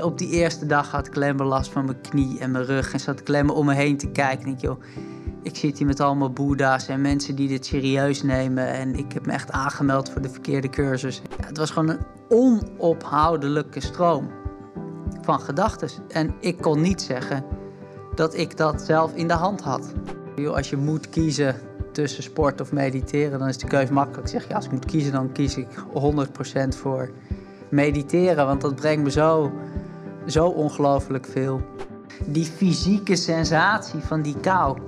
Op die eerste dag had ik last van mijn knie en mijn rug. En zat ik maar om me heen te kijken. En denk, joh, ik zit hier met allemaal boeddha's en mensen die dit serieus nemen. En ik heb me echt aangemeld voor de verkeerde cursus. Het was gewoon een onophoudelijke stroom van gedachten. En ik kon niet zeggen dat ik dat zelf in de hand had. Joh, als je moet kiezen tussen sport of mediteren, dan is de keuze makkelijk. Ik zeg, ja, als ik moet kiezen, dan kies ik 100% voor mediteren. Want dat brengt me zo, zo ongelooflijk veel. Die fysieke sensatie van die kou,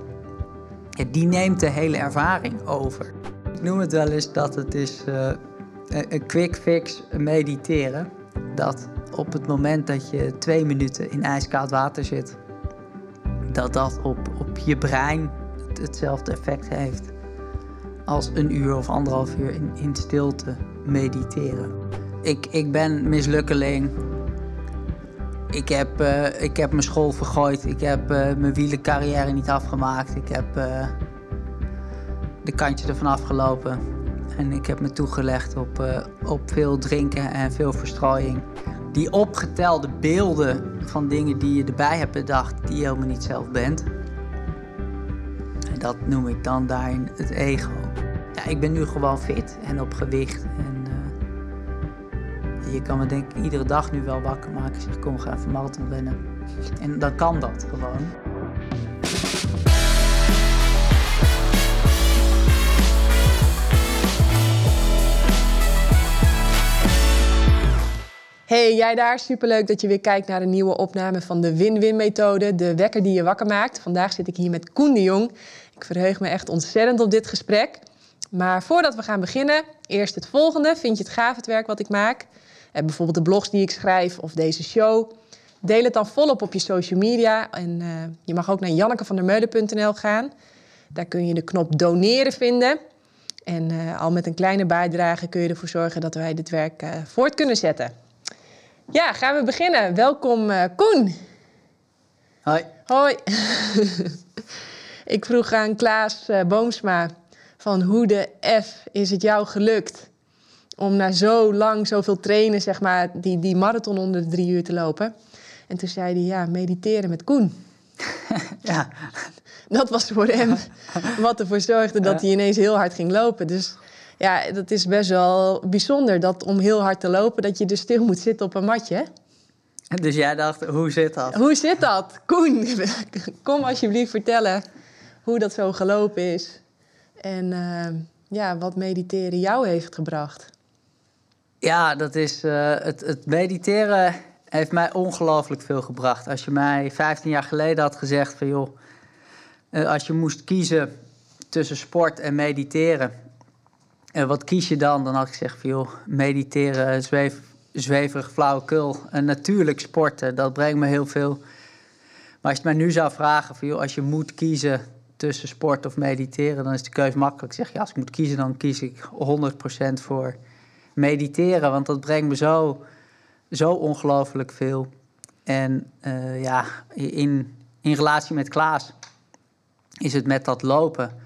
die neemt de hele ervaring over. Ik noem het wel eens dat het is uh, een quick fix mediteren. Dat op het moment dat je twee minuten in ijskoud water zit, dat dat op, op je brein hetzelfde effect heeft als een uur of anderhalf uur in, in stilte mediteren. Ik, ik ben mislukkeling. Ik heb, uh, ik heb mijn school vergooid. Ik heb uh, mijn wielencarrière niet afgemaakt. Ik heb uh, de kantje ervan afgelopen. En ik heb me toegelegd op, op veel drinken en veel verstrooiing. Die opgetelde beelden van dingen die je erbij hebt bedacht, die je helemaal niet zelf bent. En dat noem ik dan daarin het ego. Ja, ik ben nu gewoon fit en op gewicht. En je kan me denk ik iedere dag nu wel wakker maken. Zeg, kom, ga even marathon rennen. En dan kan dat gewoon. Hey, jij daar, superleuk dat je weer kijkt naar een nieuwe opname van de Win-Win-methode, de wekker die je wakker maakt. Vandaag zit ik hier met Koen de Jong. Ik verheug me echt ontzettend op dit gesprek. Maar voordat we gaan beginnen, eerst het volgende. Vind je het gaaf het werk wat ik maak? En bijvoorbeeld de blogs die ik schrijf of deze show. Deel het dan volop op je social media. En uh, je mag ook naar jannekevandermeulen.nl gaan. Daar kun je de knop doneren vinden. En uh, al met een kleine bijdrage kun je ervoor zorgen dat wij dit werk uh, voort kunnen zetten. Ja, gaan we beginnen. Welkom Koen. Hoi. Hoi. ik vroeg aan Klaas Boomsma van hoe de F is het jou gelukt om na zo lang, zoveel trainen, zeg maar, die, die marathon onder de drie uur te lopen. En toen zei hij, ja, mediteren met Koen. ja. Dat was voor hem wat ervoor zorgde dat hij ineens heel hard ging lopen. Dus ja, dat is best wel bijzonder dat om heel hard te lopen, dat je dus stil moet zitten op een matje. Dus jij dacht, hoe zit dat? Hoe zit dat? Koen, kom alsjeblieft vertellen hoe dat zo gelopen is. En uh, ja, wat mediteren jou heeft gebracht. Ja, dat is, uh, het, het mediteren heeft mij ongelooflijk veel gebracht. Als je mij 15 jaar geleden had gezegd van joh, uh, als je moest kiezen tussen sport en mediteren, en wat kies je dan? Dan had ik gezegd van joh, mediteren, zweef, zweverig flauwekul. En natuurlijk sporten, dat brengt me heel veel. Maar als je mij nu zou vragen van joh, als je moet kiezen tussen sport of mediteren, dan is de keuze makkelijk. Ik zeg ja, als ik moet kiezen, dan kies ik 100% voor mediteren, want dat brengt me zo, zo ongelooflijk veel. En uh, ja, in, in relatie met Klaas is het met dat lopen,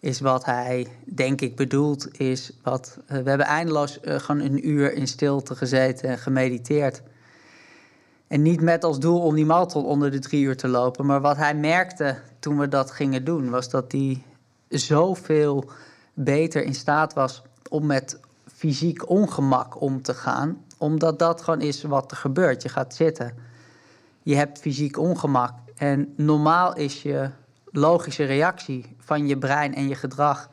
is wat hij denk ik bedoelt, is wat uh, we hebben eindeloos uh, gewoon een uur in stilte gezeten en gemediteerd. En niet met als doel om die marathon onder de drie uur te lopen. Maar wat hij merkte toen we dat gingen doen, was dat hij zoveel beter in staat was om met fysiek ongemak om te gaan. Omdat dat gewoon is wat er gebeurt. Je gaat zitten. Je hebt fysiek ongemak. En normaal is je logische reactie van je brein en je gedrag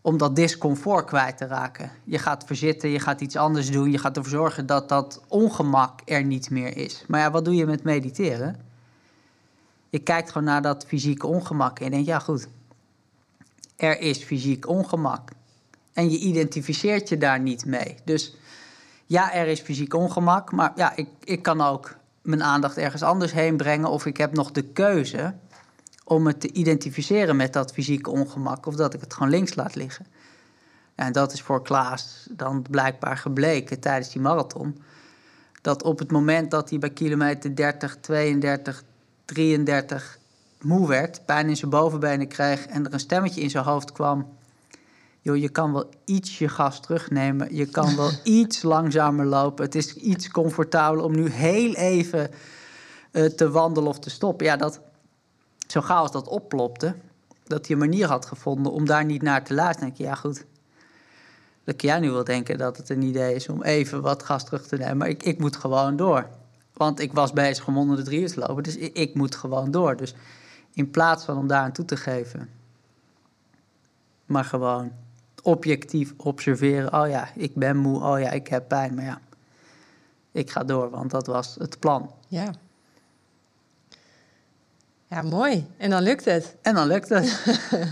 om dat discomfort kwijt te raken. Je gaat verzitten, je gaat iets anders doen, je gaat ervoor zorgen dat dat ongemak er niet meer is. Maar ja, wat doe je met mediteren? Je kijkt gewoon naar dat fysieke ongemak en denkt, ja goed, er is fysiek ongemak. En je identificeert je daar niet mee. Dus ja, er is fysiek ongemak, maar ja, ik, ik kan ook mijn aandacht ergens anders heen brengen of ik heb nog de keuze om het te identificeren met dat fysieke ongemak of dat ik het gewoon links laat liggen. En dat is voor Klaas dan blijkbaar gebleken tijdens die marathon. Dat op het moment dat hij bij kilometer 30, 32, 33 moe werd, pijn in zijn bovenbenen kreeg en er een stemmetje in zijn hoofd kwam joh, je kan wel iets je gas terugnemen. Je kan wel iets langzamer lopen. Het is iets comfortabeler om nu heel even uh, te wandelen of te stoppen. Ja, dat, zo gauw als dat opplopte, dat hij een manier had gevonden om daar niet naar te luisteren. denk je, ja goed, dat kan jij nu wel denken dat het een idee is om even wat gas terug te nemen. Maar ik, ik moet gewoon door. Want ik was bezig om onder de drie te lopen, dus ik, ik moet gewoon door. Dus in plaats van om daar aan toe te geven, maar gewoon objectief observeren. Oh ja, ik ben moe. Oh ja, ik heb pijn. Maar ja, ik ga door, want dat was het plan. Ja. Ja, mooi. En dan lukt het. En dan lukt het.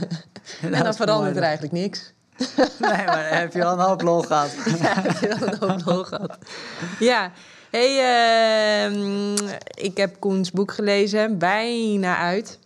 en dan verandert er eigenlijk niks. nee, maar heb je al een hoop lol gehad. ja, heb je al een hoop lol gehad. Ja. Hey, uh, ik heb Koens boek gelezen, bijna uit.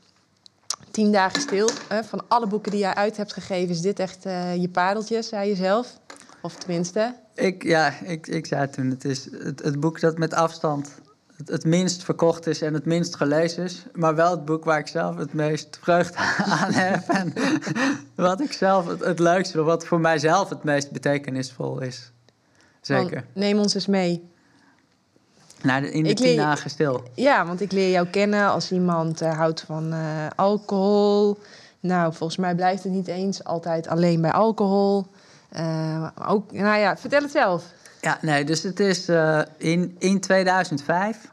Tien dagen stil. Van alle boeken die jij uit hebt gegeven, is dit echt uh, je pareltje, zei je zelf? Of tenminste? Ik, ja, ik, ik zei toen, het is het, het boek dat met afstand het, het, minst verkocht is en het minst gelezen is. Maar wel het boek waar ik zelf het meest vreugde aan heb. En wat ik zelf het, het leukste, wat voor mijzelf het meest betekenisvol is. Zeker. neem ons eens mee. Nou, in de tien dagen stil. Ja, want ik leer jou kennen als iemand uh, houdt van uh, alcohol. Nou, volgens mij blijft het niet eens altijd alleen bij alcohol. Uh, ook, nou ja, vertel het zelf. Ja, nee, dus het is in, in 2005.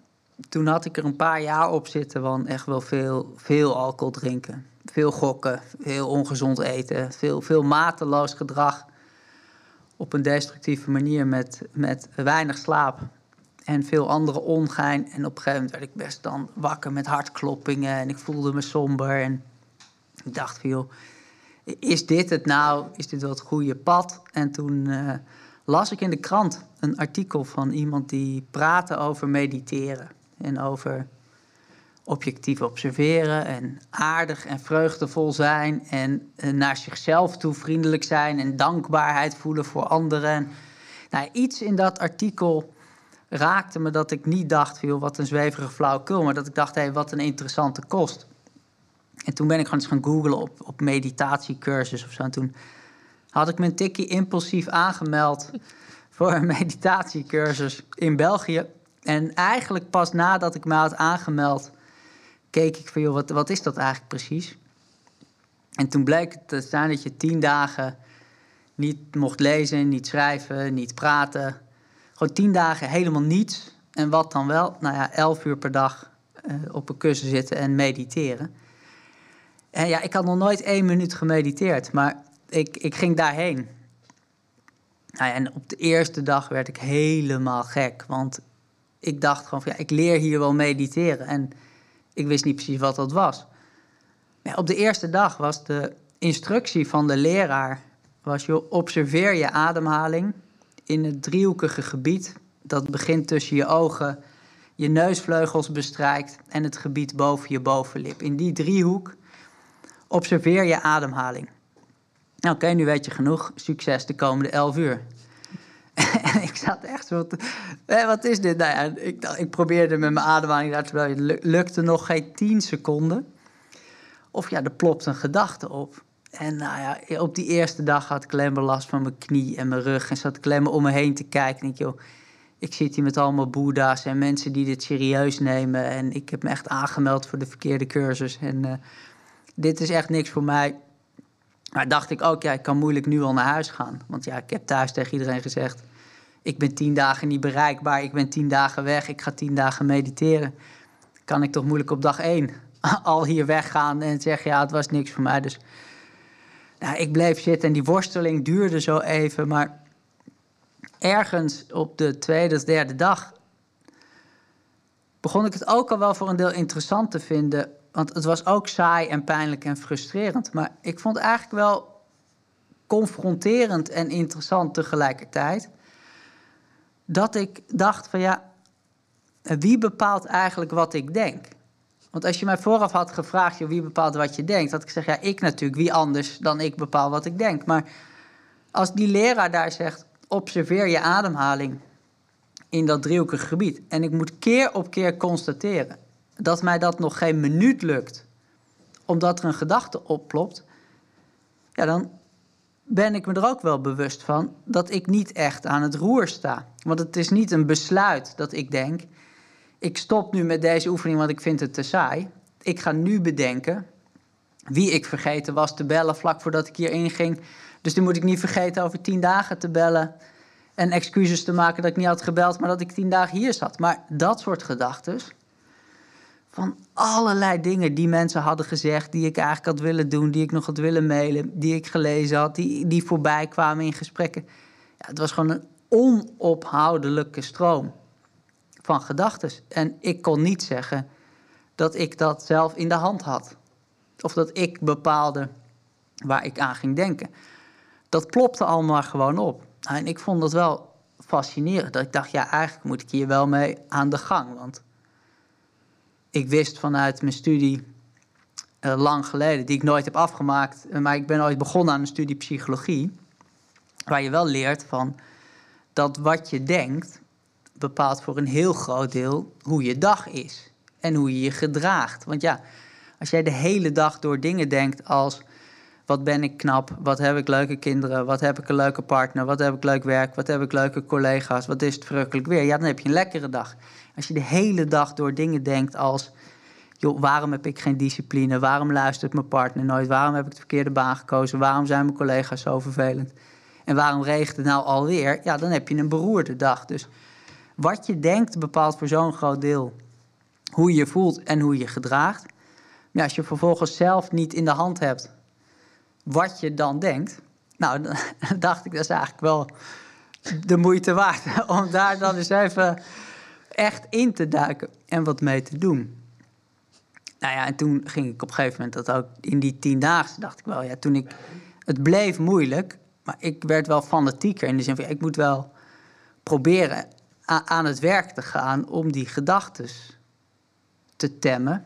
Toen had ik er een paar jaar op zitten van echt wel veel, veel alcohol drinken. Veel gokken, veel ongezond eten, veel, veel mateloos gedrag. Op een destructieve manier met, met weinig slaap en veel andere ongein. En op een gegeven moment werd ik best dan wakker met hartkloppingen en ik voelde me somber. En ik dacht van is dit het nou? Is dit wel het goede pad? En toen uh, las ik in de krant een artikel van iemand die praatte over mediteren. En over objectief observeren en aardig en vreugdevol zijn. En uh, naar zichzelf toe vriendelijk zijn en dankbaarheid voelen voor anderen. Nou, iets in dat artikel raakte me dat ik niet dacht, joh, wat een zweverige flauwekul, maar dat ik dacht, hé, wat een interessante kost. En toen ben ik gewoon eens gaan googlen op, op meditatiecursus of zo. En toen had ik een tikkie impulsief aangemeld voor een meditatiecursus in België. En eigenlijk pas nadat ik me had aangemeld, keek ik van, joh, wat, wat is dat eigenlijk precies? En toen bleek het te staan dat je tien dagen niet mocht lezen, niet schrijven, niet praten gewoon tien dagen helemaal niets. En wat dan wel? Nou ja, elf uur per dag uh, op een kussen zitten en mediteren. En ja, ik had nog nooit één minuut gemediteerd, maar ik, ik ging daarheen. Nou en op de eerste dag werd ik helemaal gek, want ik dacht gewoon van ja, ik leer hier wel mediteren. En ik wist niet precies wat dat was. Maar op de eerste dag was de instructie van de leraar, was je observeer je ademhaling in het driehoekige gebied dat begint tussen je ogen, je neusvleugels bestrijkt en het gebied boven je bovenlip. In die driehoek observeer je ademhaling. Nou, oké, nu weet je genoeg. Succes de komende elf uur. en ik zat echt zo. Wat is dit? Nou ja, ik, ik probeerde met mijn ademhaling daar te lukte nog geen tien seconden. Of ja, er plopt een gedachte op. En nou ja, op die eerste dag had ik alleen last van mijn knie en mijn rug. En zat ik om me heen te kijken. En ik, joh, ik zit hier met allemaal boeddha's en mensen die dit serieus nemen. En ik heb me echt aangemeld voor de verkeerde cursus. En uh, dit is echt niks voor mij. Maar dacht ik ook, ja, ik kan moeilijk nu al naar huis gaan. Want ja, ik heb thuis tegen iedereen gezegd... ik ben tien dagen niet bereikbaar, ik ben tien dagen weg... ik ga tien dagen mediteren. Kan ik toch moeilijk op dag één al hier weggaan en zeggen... ja, het was niks voor mij, dus nou, ik bleef zitten en die worsteling duurde zo even. Maar ergens op de tweede of derde dag begon ik het ook al wel voor een deel interessant te vinden. Want het was ook saai en pijnlijk en frustrerend. Maar ik vond het eigenlijk wel confronterend en interessant tegelijkertijd. Dat ik dacht van ja, wie bepaalt eigenlijk wat ik denk? Want als je mij vooraf had gevraagd, joh, wie bepaalt wat je denkt, had ik gezegd, ja, ik natuurlijk, wie anders dan ik bepaal wat ik denk. Maar als die leraar daar zegt, observeer je ademhaling in dat driehoekige gebied. En ik moet keer op keer constateren dat mij dat nog geen minuut lukt, omdat er een gedachte opplopt, ja, dan, ben ik me er ook wel bewust van dat ik niet echt aan het roer sta. Want het is niet een besluit dat ik denk: ik stop nu met deze oefening, want ik vind het te saai. Ik ga nu bedenken wie ik vergeten was te bellen vlak voordat ik hier inging. Dus die moet ik niet vergeten over tien dagen te bellen. En excuses te maken dat ik niet had gebeld, maar dat ik tien dagen hier zat. Maar dat soort gedachten. Van allerlei dingen die mensen hadden gezegd, die ik eigenlijk had willen doen, die ik nog had willen mailen, die ik gelezen had, die, die voorbij kwamen in gesprekken. Ja, het was gewoon een onophoudelijke stroom van gedachten. En ik kon niet zeggen dat ik dat zelf in de hand had. Of dat ik bepaalde waar ik aan ging denken. Dat plopte allemaal gewoon op. En ik vond dat wel fascinerend. Dat ik dacht, ja, eigenlijk moet ik hier wel mee aan de gang. Want ik wist vanuit mijn studie uh, lang geleden, die ik nooit heb afgemaakt, eh, maar ik ben ooit begonnen aan een studie psychologie, waar je wel leert van dat wat je denkt bepaalt voor een heel groot deel hoe je dag is en hoe je je gedraagt. Want ja, als jij de hele dag door dingen denkt als wat ben ik knap, wat heb ik leuke kinderen, wat heb ik een leuke partner, wat heb ik leuk werk, wat heb ik leuke collega's, wat is het verrukkelijk weer. Ja, dan heb je een lekkere dag. Als je de hele dag door dingen denkt als joh, waarom heb ik geen discipline, waarom luistert mijn partner nooit, waarom heb ik de verkeerde baan gekozen, waarom zijn mijn collega's zo vervelend en waarom regent het nou alweer, ja, dan heb je een beroerde dag. Dus wat je denkt bepaalt voor zo'n groot deel hoe je je voelt en hoe je gedraagt. Maar als je vervolgens zelf niet in de hand hebt wat je dan denkt, nou, dan dacht ik, dat is eigenlijk wel de moeite waard om daar dan eens even echt in te duiken en wat mee te doen. Nou ja, en toen ging ik op een gegeven moment dat ook in die tien dagen, dacht ik wel, ja, toen ik, het bleef moeilijk, maar ik werd wel fanatieker in de zin van, ik moet wel proberen aan het werk te gaan om die gedachten te temmen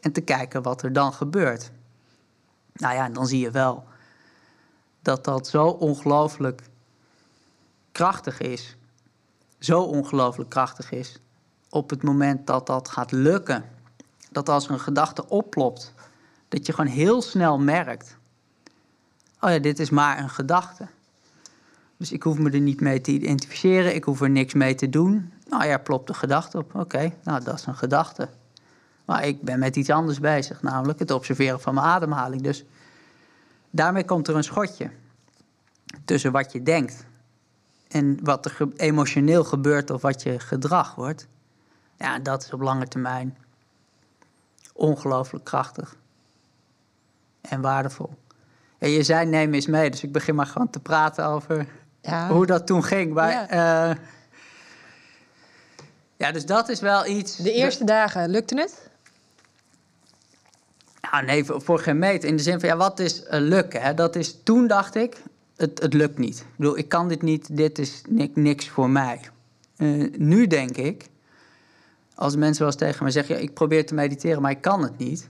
en te kijken wat er dan gebeurt. Nou ja, en dan zie je wel dat dat zo ongelooflijk krachtig is. Zo ongelooflijk krachtig is. Op het moment dat dat gaat lukken. Dat als een gedachte oplopt, dat je gewoon heel snel merkt: oh ja, dit is maar een gedachte. Dus ik hoef me er niet mee te identificeren, ik hoef er niks mee te doen. Nou ja, plopt de gedachte op. Oké, nou dat is een gedachte. Maar ik ben met iets anders bezig, namelijk het observeren van mijn ademhaling. Dus daarmee komt er een schotje tussen wat je denkt en wat er emotioneel gebeurt of wat je gedrag wordt. Ja, dat is op lange termijn ongelooflijk krachtig en waardevol. En je zei neem eens mee, dus ik begin maar gewoon te praten over ja. hoe dat toen ging. Maar, ja. Uh, ja, dus dat is wel iets. De eerste dagen, lukte het? Nou, nee, voor, geen meter. In de zin van, ja, wat is uh, lukken? Hè? Dat is, toen dacht ik, het, het lukt niet. Ik bedoel, ik kan dit niet, dit is niks voor mij. Uh, nu denk ik, als mensen wel eens tegen me zeggen, ja, ik probeer te mediteren, maar ik kan het niet.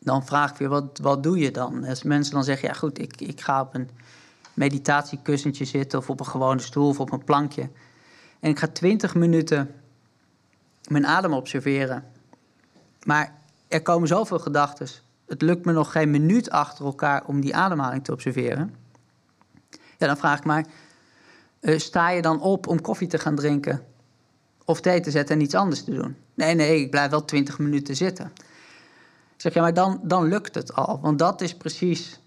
Dan vraag ik weer, wat, wat doe je dan? Als mensen dan zeggen, ja goed, ik, ik ga op een meditatiekussentje zitten... of op een gewone stoel of op een plankje. En ik ga twintig minuten mijn adem observeren. Maar er komen zoveel gedachten. Het lukt me nog geen minuut achter elkaar om die ademhaling te observeren. Ja, dan vraag ik maar, uh, sta je dan op om koffie te gaan drinken of thee te zetten en iets anders te doen? Nee, nee, ik blijf wel twintig minuten zitten. Ik zeg, ja, maar dan, dan lukt het al. Want dat is precies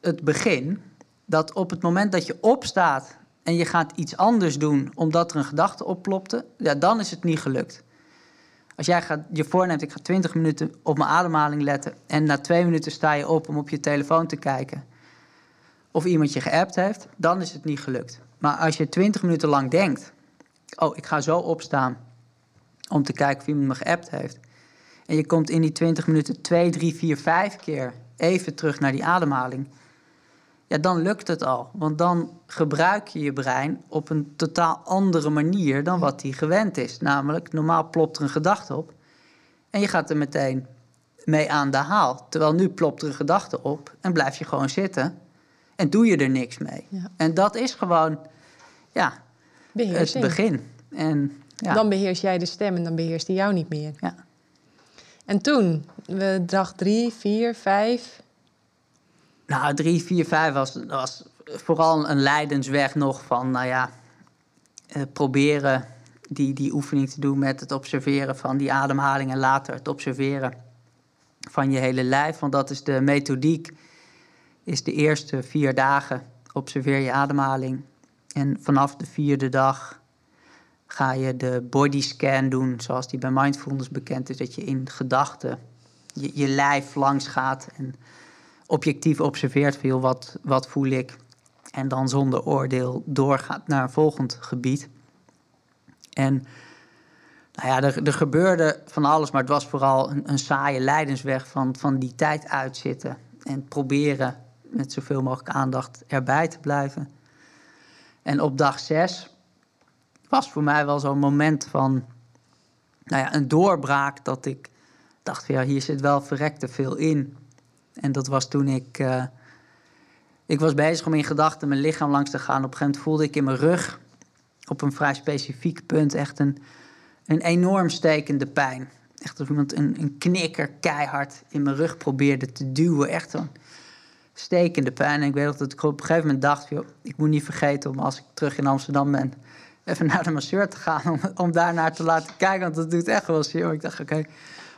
het begin. Dat op het moment dat je opstaat en je gaat iets anders doen omdat er een gedachte opplopte, ja, dan is het niet gelukt. Als jij gaat, je voorneemt, ik ga 20 minuten op mijn ademhaling letten. En na twee minuten sta je op om op je telefoon te kijken. Of iemand je geappt heeft, dan is het niet gelukt. Maar als je 20 minuten lang denkt: Oh, ik ga zo opstaan om te kijken of iemand me geappt heeft. En je komt in die 20 minuten 2, 3, 4, 5 keer even terug naar die ademhaling ja, dan lukt het al. Want dan gebruik je je brein op een totaal andere manier dan wat hij gewend is. Namelijk, normaal plopt er een gedachte op en je gaat er meteen mee aan de haal. Terwijl nu plopt er een gedachte op en blijf je gewoon zitten en doe je er niks mee. En dat is gewoon, ja, het begin. En, ja. Dan beheers jij de stem en dan beheerst hij jou niet meer. Ja. En toen, dag drie, vier, vijf, Nou, drie, vier, vijf was, was vooral een leidensweg nog van, nou ja, uh, proberen die, die oefening te doen met het observeren van die ademhaling en later het observeren van je hele lijf. Want dat is de methodiek, is de eerste vier dagen observeer je ademhaling. En vanaf de vierde dag ga je de body scan doen, zoals die bij mindfulness bekend is, dat je in gedachten je, je lijf langs gaat en objectief observeert veel wat, wat voel ik. En dan zonder oordeel doorgaat naar een volgend gebied. En nou ja, er, er gebeurde van alles, maar het was vooral een, een saaie leidensweg van, van die tijd uitzitten. En proberen met zoveel mogelijk aandacht erbij te blijven. En op dag zes was voor mij wel zo'n moment van nou ja, een doorbraak dat ik dacht ja, hier zit wel verrekte veel in. En dat was toen ik, uh, ik was bezig om in gedachten mijn lichaam langs te gaan. Op een gegeven moment voelde ik in mijn rug op een vrij specifiek punt echt een, een enorm stekende pijn. Echt alsof iemand een, een knikker keihard in mijn rug probeerde te duwen. Echt zo'n stekende pijn. En ik weet dat ik op een gegeven moment dacht: ik moet niet vergeten om als ik terug in Amsterdam ben, even naar de masseur te gaan. Om, om daar naar te laten kijken. Want dat doet echt wel zeer. Ik dacht: oké,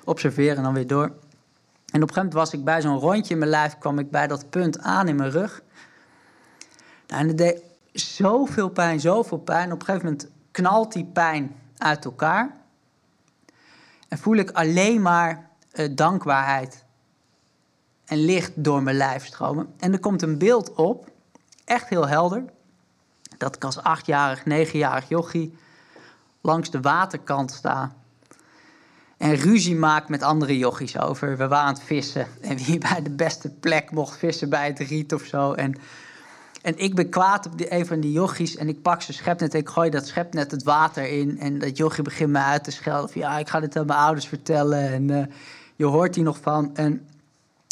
observeren en dan weer door. En op een gegeven moment was ik bij zo'n rondje in mijn lijf, kwam ik bij dat punt aan in mijn rug. Nou, en het deed zoveel pijn, zoveel pijn. Op een gegeven moment knalt die pijn uit elkaar. En voel ik alleen maar uh, dankbaarheid en licht door mijn lijf stromen. En er komt een beeld op, echt heel helder, dat ik als achtjarig, negenjarig jochie langs de waterkant sta. En ruzie maak met andere jochies over. We waren aan het vissen. En wie bij de beste plek mocht vissen bij het riet of zo. En en ik ben kwaad op die, een van die jochies en ik pak zijn schepnet en ik gooi dat schepnet het water in. En dat jochie begint me uit te schelden van ja, ik ga dit aan mijn ouders vertellen. En uh, je hoort hier nog van. En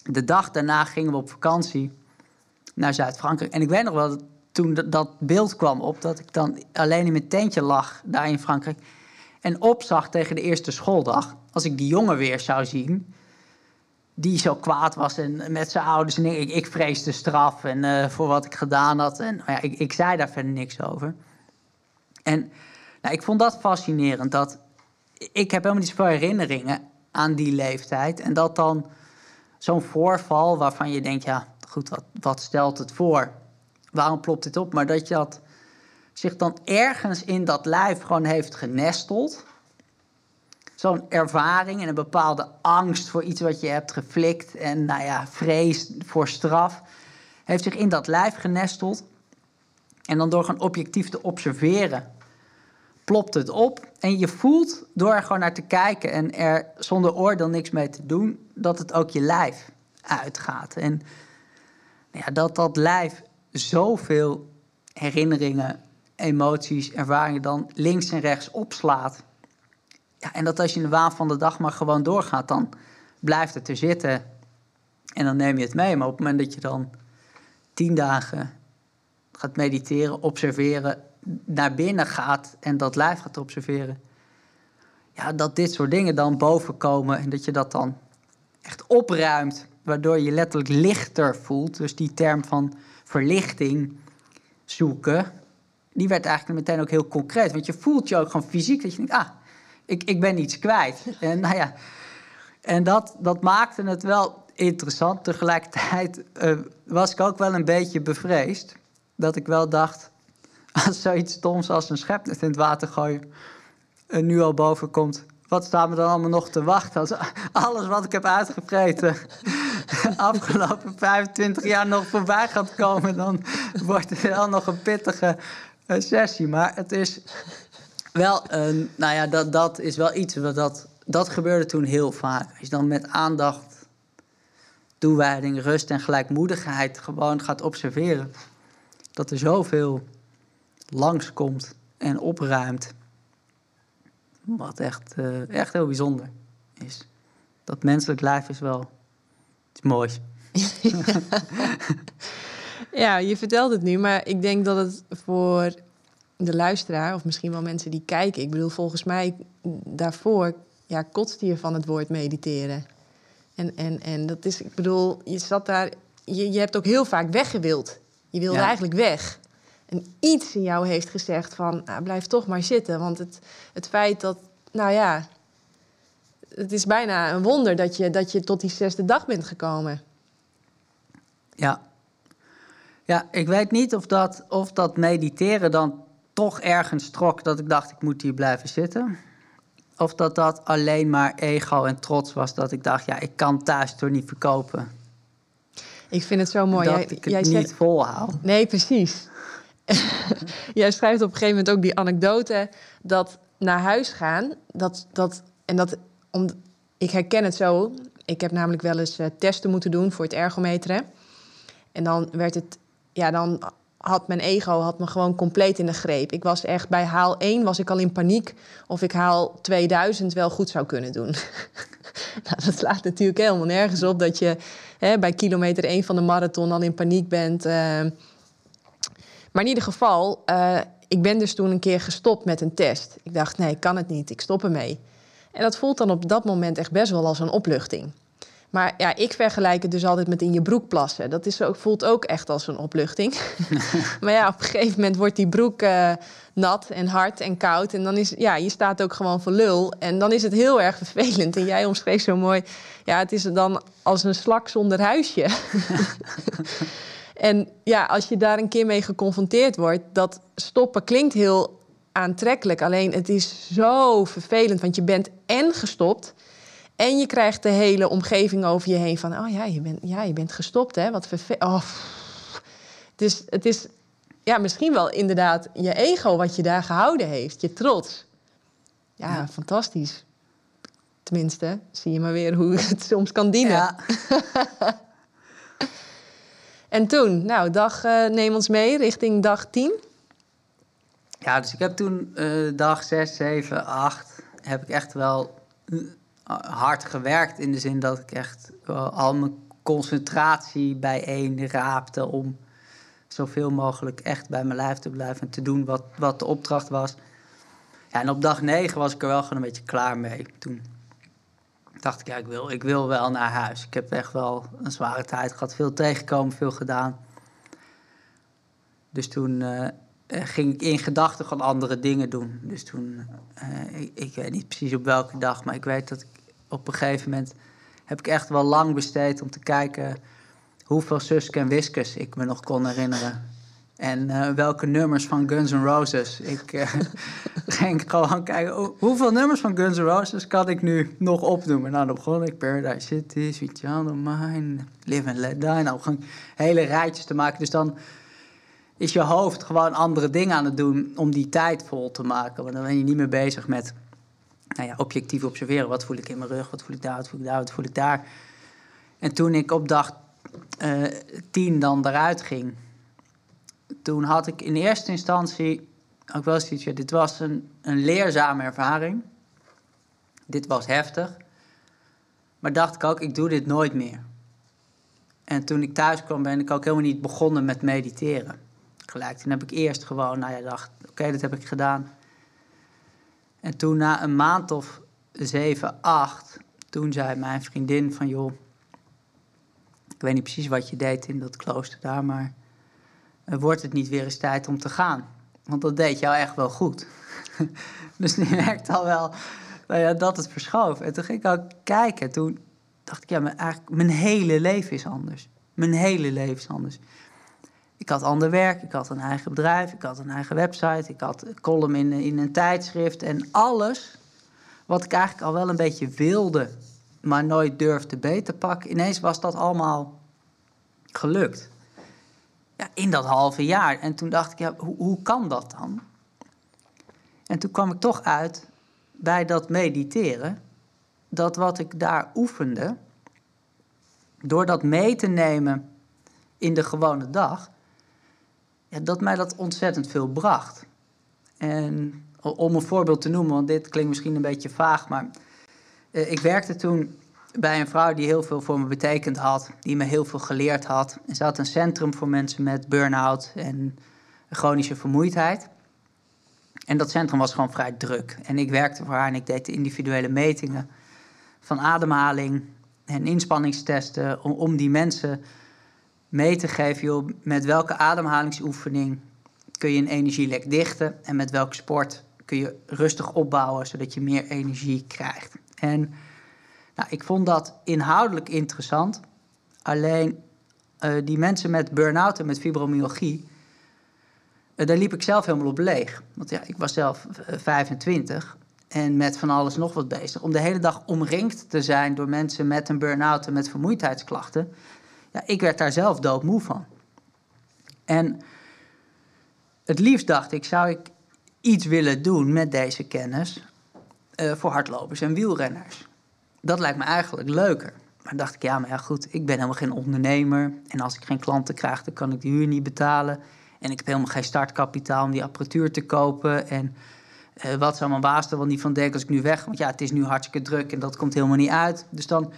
de dag daarna gingen we op vakantie naar Zuid-Frankrijk. En ik weet nog wel, dat toen dat beeld kwam op, dat ik dan alleen in mijn tentje lag daar in Frankrijk. En opzag tegen de eerste schooldag. Als ik die jongen weer zou zien, die zo kwaad was en met zijn ouders. En ik, ik vreesde straf en, uh, voor wat ik gedaan had. En nou ja, ik, ik zei daar verder niks over. En nou, ik vond dat fascinerend. Dat, ik heb helemaal niet zoveel herinneringen aan die leeftijd. En dat dan zo'n voorval waarvan je denkt, ja, goed, wat, wat stelt het voor? Waarom plopt dit op? Maar dat je dat zich dan ergens in dat lijf gewoon heeft genesteld zo'n ervaring en een bepaalde angst voor iets wat je hebt geflikt en nou ja, vrees voor straf, heeft zich in dat lijf genesteld. En dan door gewoon objectief te observeren, plopt het op. En je voelt door er gewoon naar te kijken en er zonder oordeel niks mee te doen, dat het ook je lijf uitgaat. En nou ja, dat dat lijf zoveel herinneringen, emoties, ervaringen dan links en rechts opslaat ja, en dat als je in de waan van de dag maar gewoon doorgaat, dan blijft het er zitten. En dan neem je het mee. Maar op het moment dat je dan tien dagen gaat mediteren, observeren, naar binnen gaat en dat lijf gaat observeren. Ja, dat dit soort dingen dan bovenkomen en dat je dat dan echt opruimt, waardoor je letterlijk lichter voelt. Dus die term van verlichting zoeken, die werd eigenlijk meteen ook heel concreet. Want je voelt je ook gewoon fysiek dat je denkt, ah, ik, ik ben iets kwijt. En, nou ja, en dat, dat maakte het wel interessant. Tegelijkertijd uh, was ik ook wel een beetje bevreesd. Dat ik wel dacht, als zoiets stoms als een schepnet in het water gooien... Uh, nu al boven komt, wat staan we dan allemaal nog te wachten? Als alles wat ik heb uitgevreten afgelopen 25 jaar nog voorbij gaat komen... dan wordt het wel nog een pittige uh, sessie. Maar het is wel, nou ja, dat, dat is wel iets. Wat dat, dat gebeurde toen heel vaak. Als je dan met aandacht, toewijding, rust en gelijkmoedigheid gewoon gaat observeren. Dat er zoveel langskomt en opruimt. Wat echt, uh, echt heel bijzonder is. Dat menselijk lijf is wel iets moois. ja, je vertelt het nu, maar ik denk dat het voor de luisteraar, of misschien wel mensen die kijken. Ik bedoel, volgens mij daarvoor ja, kotste je van het woord mediteren. En, en, en dat is, ik bedoel, je zat daar je, je hebt ook heel vaak weggewild. Je wilde Ja. eigenlijk weg. En iets in jou heeft gezegd van, nou, blijf toch maar zitten. Want het, het feit dat, nou ja, het is bijna een wonder dat je, dat je tot die zesde dag bent gekomen. Ja. Ja, ik weet niet of dat, of dat mediteren dan toch ergens trok dat ik dacht, ik moet hier blijven zitten. Of dat dat alleen maar ego en trots was dat ik dacht, ja, ik kan thuis toch niet verkopen. Ik vind het zo mooi. dat Jij- ik het jij niet volhoud. Nee, precies. Jij schrijft op een gegeven moment ook die anekdote dat naar huis gaan, dat, dat, en dat, om, ik herken het zo. Ik heb namelijk wel eens eh, testen moeten doen voor het ergometeren. En dan werd het, ja, dan had mijn ego had me gewoon compleet in de greep. Ik was echt bij haal 1 was ik al in paniek of ik haal 2000 wel goed zou kunnen doen. nou, dat slaat natuurlijk helemaal nergens op dat je hè, bij kilometer 1 van de marathon al in paniek bent. eh. maar in ieder geval, eh, ik ben dus toen een keer gestopt met een test. Ik dacht, nee, ik kan het niet, ik stop ermee. En dat voelt dan op dat moment echt best wel als een opluchting. Maar ja, ik vergelijk het dus altijd met in je broek plassen. Dat is ook, voelt ook echt als een opluchting. maar ja, op een gegeven moment wordt die broek eh, nat en hard en koud. En dan is, ja, je staat ook gewoon voor lul. En dan is het heel erg vervelend. En jij omschreef zo mooi, ja, het is dan als een slak zonder huisje. en ja, als je daar een keer mee geconfronteerd wordt, dat stoppen klinkt heel aantrekkelijk. Alleen het is zo vervelend, want je bent en gestopt. En je krijgt de hele omgeving over je heen van... oh ja, je bent, ja, je bent gestopt, hè? Wat vervelend. Oh. Dus het is ja, misschien wel inderdaad je ego wat je daar gehouden heeft. Je trots. Ja, Ja. fantastisch. Tenminste, zie je maar weer hoe het soms kan dienen. Ja, En toen, nou, dag, eh, neem ons mee richting dag 10. ja, dus ik heb toen eh, dag 6, 7, 8... heb ik echt wel eh, hard gewerkt in de zin dat ik echt wel al mijn concentratie bijeen raapte om zoveel mogelijk echt bij mijn lijf te blijven en te doen wat, wat de opdracht was. Ja, en op dag 9 was ik er wel gewoon een beetje klaar mee. Toen dacht ik, ja, ik wil, ik wil wel naar huis. Ik heb echt wel een zware tijd gehad, veel tegengekomen, veel gedaan. Dus toen eh, eh, ging ik in gedachten gewoon andere dingen doen. Dus toen, eh, ik, ik weet niet precies op welke dag, maar ik weet dat ik op een gegeven moment heb ik echt wel lang besteed om te kijken hoeveel Suske en Wiskes ik me nog kon herinneren. En eh, welke nummers van Guns N' Roses. Ik eh, ging gewoon kijken, hoe- hoeveel nummers van Guns N' Roses kan ik nu nog opnoemen? Nou, dan begon ik Paradise City, Sweet Child of Mine, Live and Let Die. Nou, hele rijtjes te maken. Dus dan is je hoofd gewoon andere dingen aan het doen om die tijd vol te maken. Want dan ben je niet meer bezig met nou ja, objectief observeren. Wat voel ik in mijn rug, wat voel ik daar, wat voel ik daar, wat voel ik daar. En toen ik op dag eh 10 dan eruit ging, toen had ik in eerste instantie ook wel zoiets, ja, dit was een, een leerzame ervaring. Dit was heftig. Maar dacht ik ook, ik doe dit nooit meer. En toen ik thuis kwam, ben ik ook helemaal niet begonnen met mediteren. Gelijk, toen heb ik eerst gewoon, nou ja, dacht, oké, dat heb ik gedaan. En toen na een maand of zeven, acht, toen zei mijn vriendin van, joh, ik weet niet precies wat je deed in dat klooster daar, maar wordt het niet weer eens tijd om te gaan? Want dat deed jou echt wel goed. dus die merkte al wel nou ja, dat het verschoof. En toen ging ik ook kijken. Toen dacht ik, ja, mijn, eigenlijk, mijn hele leven is anders. Mijn hele leven is anders. Ik had ander werk, ik had een eigen bedrijf, ik had een eigen website, ik had een column in, in een tijdschrift. En alles wat ik eigenlijk al wel een beetje wilde, maar nooit durfde beter te pakken, ineens was dat allemaal gelukt. Ja, in dat halve jaar. En toen dacht ik, ja, hoe, hoe kan dat dan? En toen kwam ik toch uit bij dat mediteren, dat wat ik daar oefende, door dat mee te nemen in de gewone dag, ja, dat mij dat ontzettend veel bracht. En om een voorbeeld te noemen, want dit klinkt misschien een beetje vaag, maar eh, ik werkte toen bij een vrouw die heel veel voor me betekend had, die me heel veel geleerd had. En ze had een centrum voor mensen met burn-out en chronische vermoeidheid. En dat centrum was gewoon vrij druk. En ik werkte voor haar en ik deed de individuele metingen van ademhaling en inspanningstesten om, om die mensen mee te geven, joh, met welke ademhalingsoefening kun je een energielek dichten en met welke sport kun je rustig opbouwen zodat je meer energie krijgt. En nou, ik vond dat inhoudelijk interessant. Alleen uh, die mensen met burn-out en met fibromyalgie, uh, daar liep ik zelf helemaal op leeg. Want ja, ik was zelf uh, 25 en met van alles nog wat bezig. Om de hele dag omringd te zijn door mensen met een burn-out en met vermoeidheidsklachten. Ja, ik werd daar zelf doodmoe van. En het liefst dacht ik, zou ik iets willen doen met deze kennis uh, voor hardlopers en wielrenners. Dat lijkt me eigenlijk leuker. Maar dacht ik, ja, maar goed, ik ben helemaal geen ondernemer. En als ik geen klanten krijg, dan kan ik de huur niet betalen. En ik heb helemaal geen startkapitaal om die apparatuur te kopen. En uh, wat zou mijn baas er wel niet van denken als ik nu weg? Want ja, het is nu hartstikke druk en dat komt helemaal niet uit. Dus dan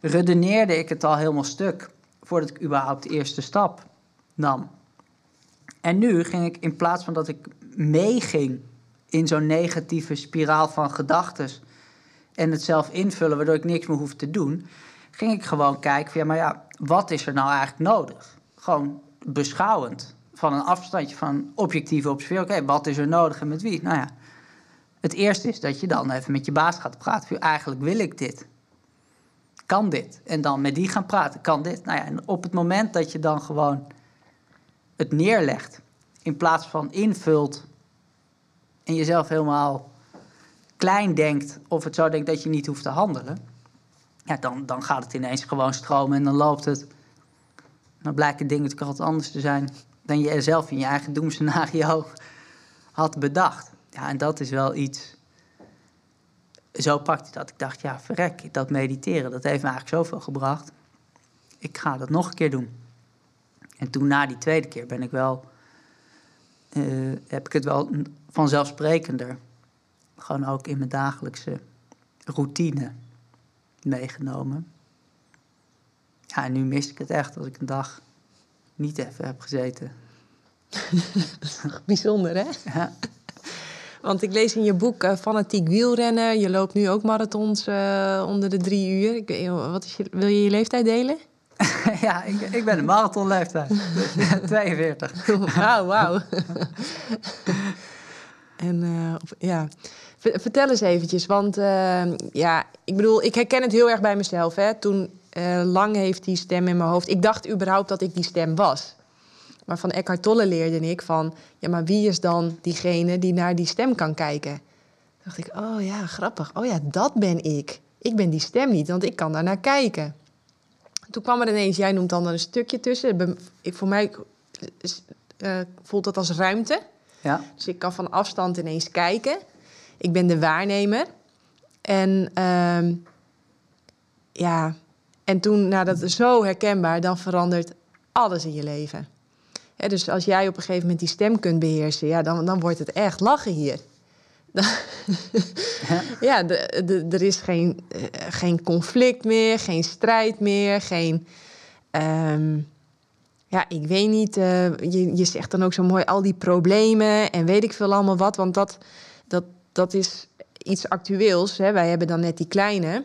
redeneerde ik het al helemaal stuk voordat ik überhaupt de eerste stap nam. En nu ging ik in plaats van dat ik meeging in zo'n negatieve spiraal van gedachten en het zelf invullen waardoor ik niks meer hoef te doen, ging ik gewoon kijken van ja, maar ja, wat is er nou eigenlijk nodig? Gewoon beschouwend, van een afstandje van objectieve observeren. Oké, wat is er nodig en met wie? Nou ja, het eerste is dat je dan even met je baas gaat praten. Eigenlijk wil ik dit. Kan dit? En dan met die gaan praten. Kan dit? Nou ja, en op het moment dat je dan gewoon het neerlegt, in plaats van invult en jezelf helemaal klein denkt of het zo denkt dat je niet hoeft te handelen, ja, dan, dan gaat het ineens gewoon stromen en dan loopt het. Dan blijken dingen natuurlijk altijd anders te zijn dan je zelf in je eigen doemscenario had bedacht. Ja, en dat is wel iets. Zo pakte dat. Ik dacht, ja, verrek, dat mediteren, dat heeft me eigenlijk zoveel gebracht. Ik ga dat nog een keer doen. En toen na die tweede keer ben ik wel, uh, heb ik het wel vanzelfsprekender, gewoon ook in mijn dagelijkse routine meegenomen. Ja, en nu mis ik het echt als ik een dag niet even heb gezeten. Bijzonder, hè? Ja. Want ik lees in je boek uh, Fanatiek wielrennen. Je loopt nu ook marathons uh, onder de drie uur. Ik, wat is je, wil je je leeftijd delen? ja, ik, ik ben een marathonleeftijd. 42. Wauw, wauw. en uh, ja, vertel eens eventjes. Want ja, ik bedoel, ik herken het heel erg bij mezelf. Hè. Toen lang heeft die stem in mijn hoofd... Ik dacht überhaupt dat ik die stem was. Maar van Eckhart Tolle leerde ik van... ja, maar wie is dan diegene die naar die stem kan kijken? Dacht ik, oh ja, grappig. Oh ja, dat ben ik. Ik ben die stem niet, want ik kan daar naar kijken. Toen kwam er ineens, jij noemt dan een stukje tussen. Ik, voor mij uh, voelt dat als ruimte. Ja. Dus ik kan van afstand ineens kijken. Ik ben de waarnemer. En uh, ja, en toen, nou dat is zo herkenbaar, dan verandert alles in je leven dus als jij op een gegeven moment die stem kunt beheersen, ja, dan, dan wordt het echt lachen hier. ja, de, de, er is geen, uh, geen conflict meer, geen strijd meer, geen. Um, ja, ik weet niet. Uh, je, je zegt dan ook zo mooi al die problemen en weet ik veel allemaal wat, want dat, dat, dat is iets actueels. Hè. Wij hebben dan net die kleine.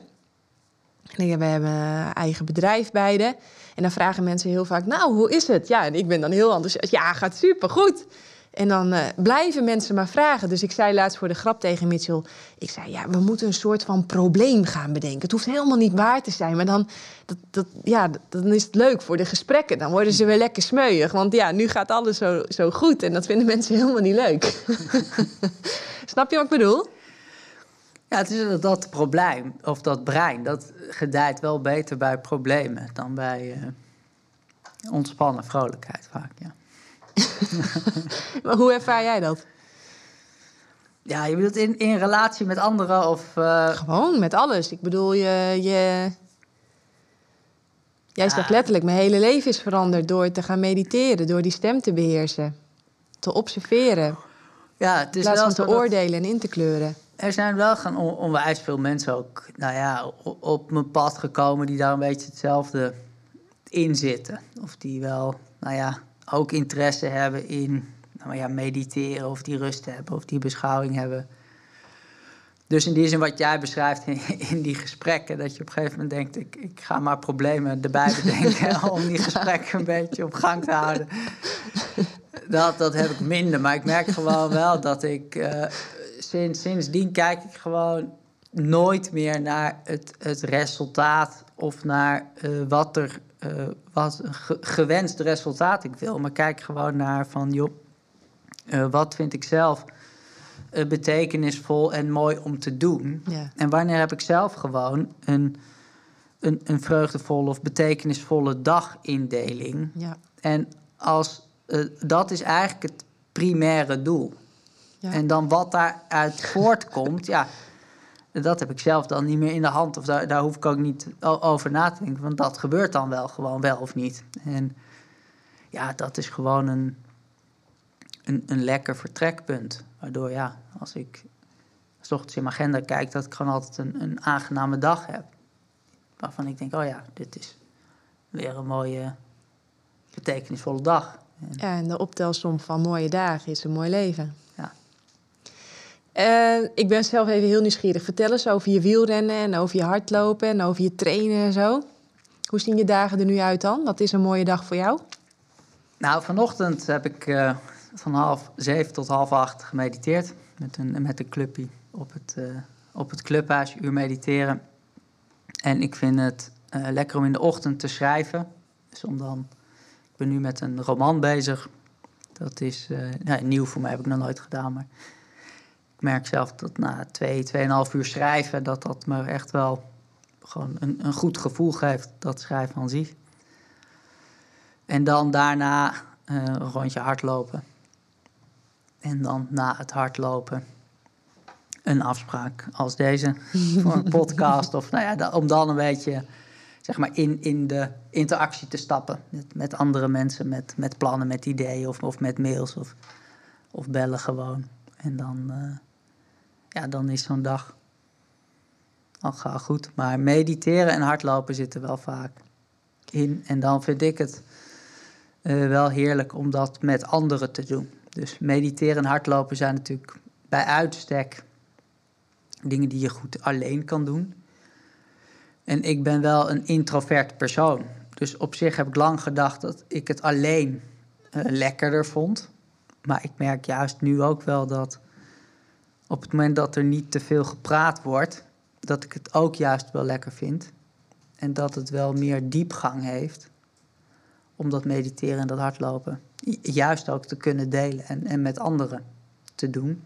We hebben een eigen bedrijf beide. En dan vragen mensen heel vaak, nou, hoe is het? Ja, en ik ben dan heel enthousiast. Ja, gaat supergoed. En dan uh, blijven mensen maar vragen. Dus ik zei laatst voor de grap tegen Mitchell... ik zei, ja, we moeten een soort van probleem gaan bedenken. Het hoeft helemaal niet waar te zijn, maar dan, dat, dat, ja, dan is het leuk voor de gesprekken. Dan worden ze weer lekker smeuig. Want ja, nu gaat alles zo, zo goed en dat vinden mensen helemaal niet leuk. Snap je wat ik bedoel? Ja, het is dat probleem, of dat brein, dat gedijt wel beter bij problemen dan bij uh, ontspannen vrolijkheid vaak, ja. maar hoe ervaar jij dat? Ja, je bedoelt in, in relatie met anderen of... Uh... Gewoon, met alles. Ik bedoel, je... je... Jij zegt letterlijk, mijn hele leven is veranderd door te gaan mediteren, door die stem te beheersen, te observeren. Ja, het is in plaats van te oordelen en in te kleuren er zijn wel gaan onwijs veel mensen ook nou ja, op mijn pad gekomen die daar een beetje hetzelfde in zitten. Of die wel, nou ja, ook interesse hebben in nou ja, mediteren of die rust hebben of die beschouwing hebben. Dus in die zin wat jij beschrijft in, in, die gesprekken, dat je op een gegeven moment denkt, ik, ik ga maar problemen erbij bedenken om die gesprekken een beetje op gang te houden. Dat, dat heb ik minder, maar ik merk gewoon wel dat ik uh, sinds, sindsdien kijk ik gewoon nooit meer naar het, het resultaat of naar uh, wat er uh, wat een gewenst resultaat ik wil. Maar kijk gewoon naar van joh, wat vind ik zelf betekenisvol en mooi om te doen. Ja. En wanneer heb ik zelf gewoon een, een, een vreugdevolle of betekenisvolle dagindeling. Ja. En als, dat is eigenlijk het primaire doel. Ja. En dan wat daaruit voortkomt, ja, dat heb ik zelf dan niet meer in de hand. Of daar, daar hoef ik ook niet over na te denken. Want dat gebeurt dan wel gewoon wel of niet. En ja, dat is gewoon een, een, een lekker vertrekpunt. Waardoor ja, als ik s ochtends in mijn agenda kijk, dat ik gewoon altijd een, een aangename dag heb. Waarvan ik denk, oh ja, dit is weer een mooie, betekenisvolle dag. Ja, en de optelsom van mooie dagen is een mooi leven. Uh, ik ben zelf even heel nieuwsgierig. Vertel eens over je wielrennen en over je hardlopen en over je trainen en zo. Hoe zien je dagen er nu uit dan? Wat is een mooie dag voor jou? Nou, vanochtend heb ik uh, van half zeven tot half acht gemediteerd. Met een, met een clubje op het, uh, op het clubhuis, uur mediteren. En ik vind het lekker om in de ochtend te schrijven. Dus om dan, ik ben nu met een roman bezig. Dat is uh, nieuw voor mij, heb ik nog nooit gedaan. Maar merk zelf dat na twee, tweeënhalf uur schrijven, dat dat me echt wel gewoon een, een goed gevoel geeft, dat schrijven aan zich. En dan daarna een rondje hardlopen. En dan na het hardlopen een afspraak als deze voor een podcast. Of nou ja, om dan een beetje zeg maar, in, in de interactie te stappen met, met andere mensen, met, met plannen, met ideeën of, of met mails of, of bellen gewoon. En dan, uh, ja, dan is zo'n dag al goed. Maar mediteren en hardlopen zitten wel vaak in. En dan vind ik het uh, wel heerlijk om dat met anderen te doen. Dus mediteren en hardlopen zijn natuurlijk bij uitstek dingen die je goed alleen kan doen. En ik ben wel een introvert persoon. Dus op zich heb ik lang gedacht dat ik het alleen uh, lekkerder vond. Maar ik merk juist nu ook wel dat op het moment dat er niet te veel gepraat wordt, dat ik het ook juist wel lekker vind. En dat het wel meer diepgang heeft om dat mediteren en dat hardlopen juist ook te kunnen delen en, en met anderen te doen.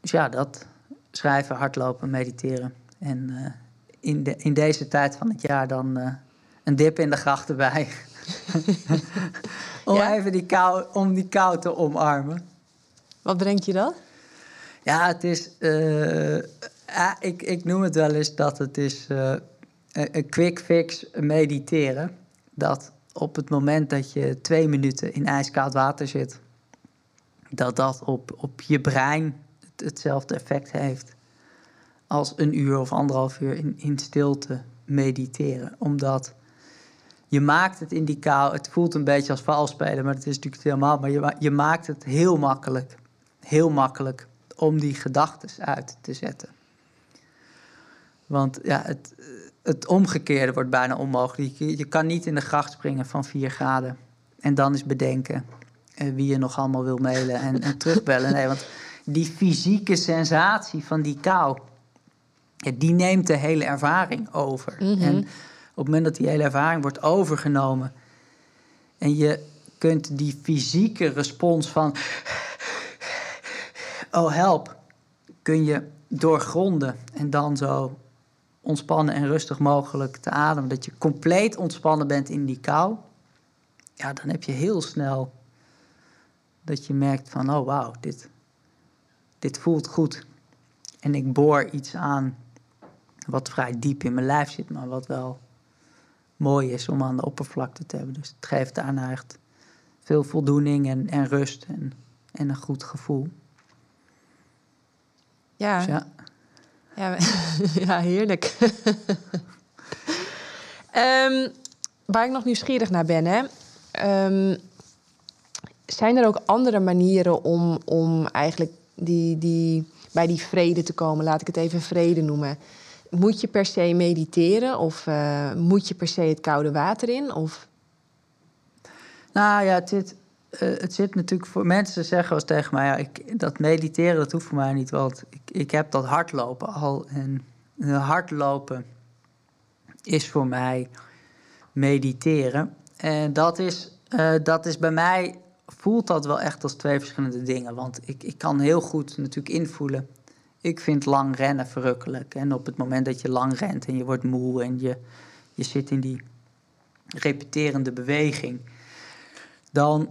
Dus ja, dat schrijven, hardlopen, mediteren. En uh, in, de, in deze tijd van het jaar dan uh, een dip in de gracht erbij. om ja? even die kou, om die kou te omarmen. Wat brengt je dat? Ja, het is. Uh, ik, ik noem het wel eens dat het is een quick fix mediteren. Dat op het moment dat je twee minuten in ijskoud water zit, dat dat op, op je brein hetzelfde effect heeft als een uur of anderhalf uur in, in stilte mediteren. Omdat je maakt het in die kou, het voelt een beetje als valspelen, maar het is natuurlijk helemaal, maar je, je maakt het heel makkelijk, heel makkelijk om die gedachten uit te zetten. Want ja, het, het omgekeerde wordt bijna onmogelijk. Je, je, kan niet in de gracht springen van 4 graden en dan eens bedenken eh, wie je nog allemaal wil mailen en, en terugbellen. Nee, want die fysieke sensatie van die kou, die neemt de hele ervaring over. Mhm. En op het moment dat die hele ervaring wordt overgenomen en je kunt die fysieke respons van oh help, kun je doorgronden en dan zo ontspannen en rustig mogelijk te ademen. Dat je compleet ontspannen bent in die kou. Ja, dan heb je heel snel dat je merkt van, oh wauw, dit, dit voelt goed. En ik boor iets aan wat vrij diep in mijn lijf zit, maar wat wel mooi is om aan de oppervlakte te hebben. Dus het geeft daarna echt veel voldoening en, en rust en, en een goed gevoel. Ja, dus ja. Ja, ja heerlijk. um, waar ik nog nieuwsgierig naar ben, hè. Um, zijn er ook andere manieren om, om eigenlijk die, die, bij die vrede te komen, laat ik het even vrede noemen. Moet je per se mediteren of uh, moet je per se het koude water in? Of... Nou ja, het uh, het zit natuurlijk voor mensen zeggen als tegen mij: ja, ik, dat mediteren dat hoeft voor mij niet, want ik, ik heb dat hardlopen al. En hardlopen is voor mij mediteren. En dat is, uh, dat is bij mij, voelt dat wel echt als twee verschillende dingen. Want ik, ik kan heel goed natuurlijk invoelen. Ik vind lang rennen verrukkelijk. En op het moment dat je lang rent en je wordt moe en je, je zit in die repeterende beweging, dan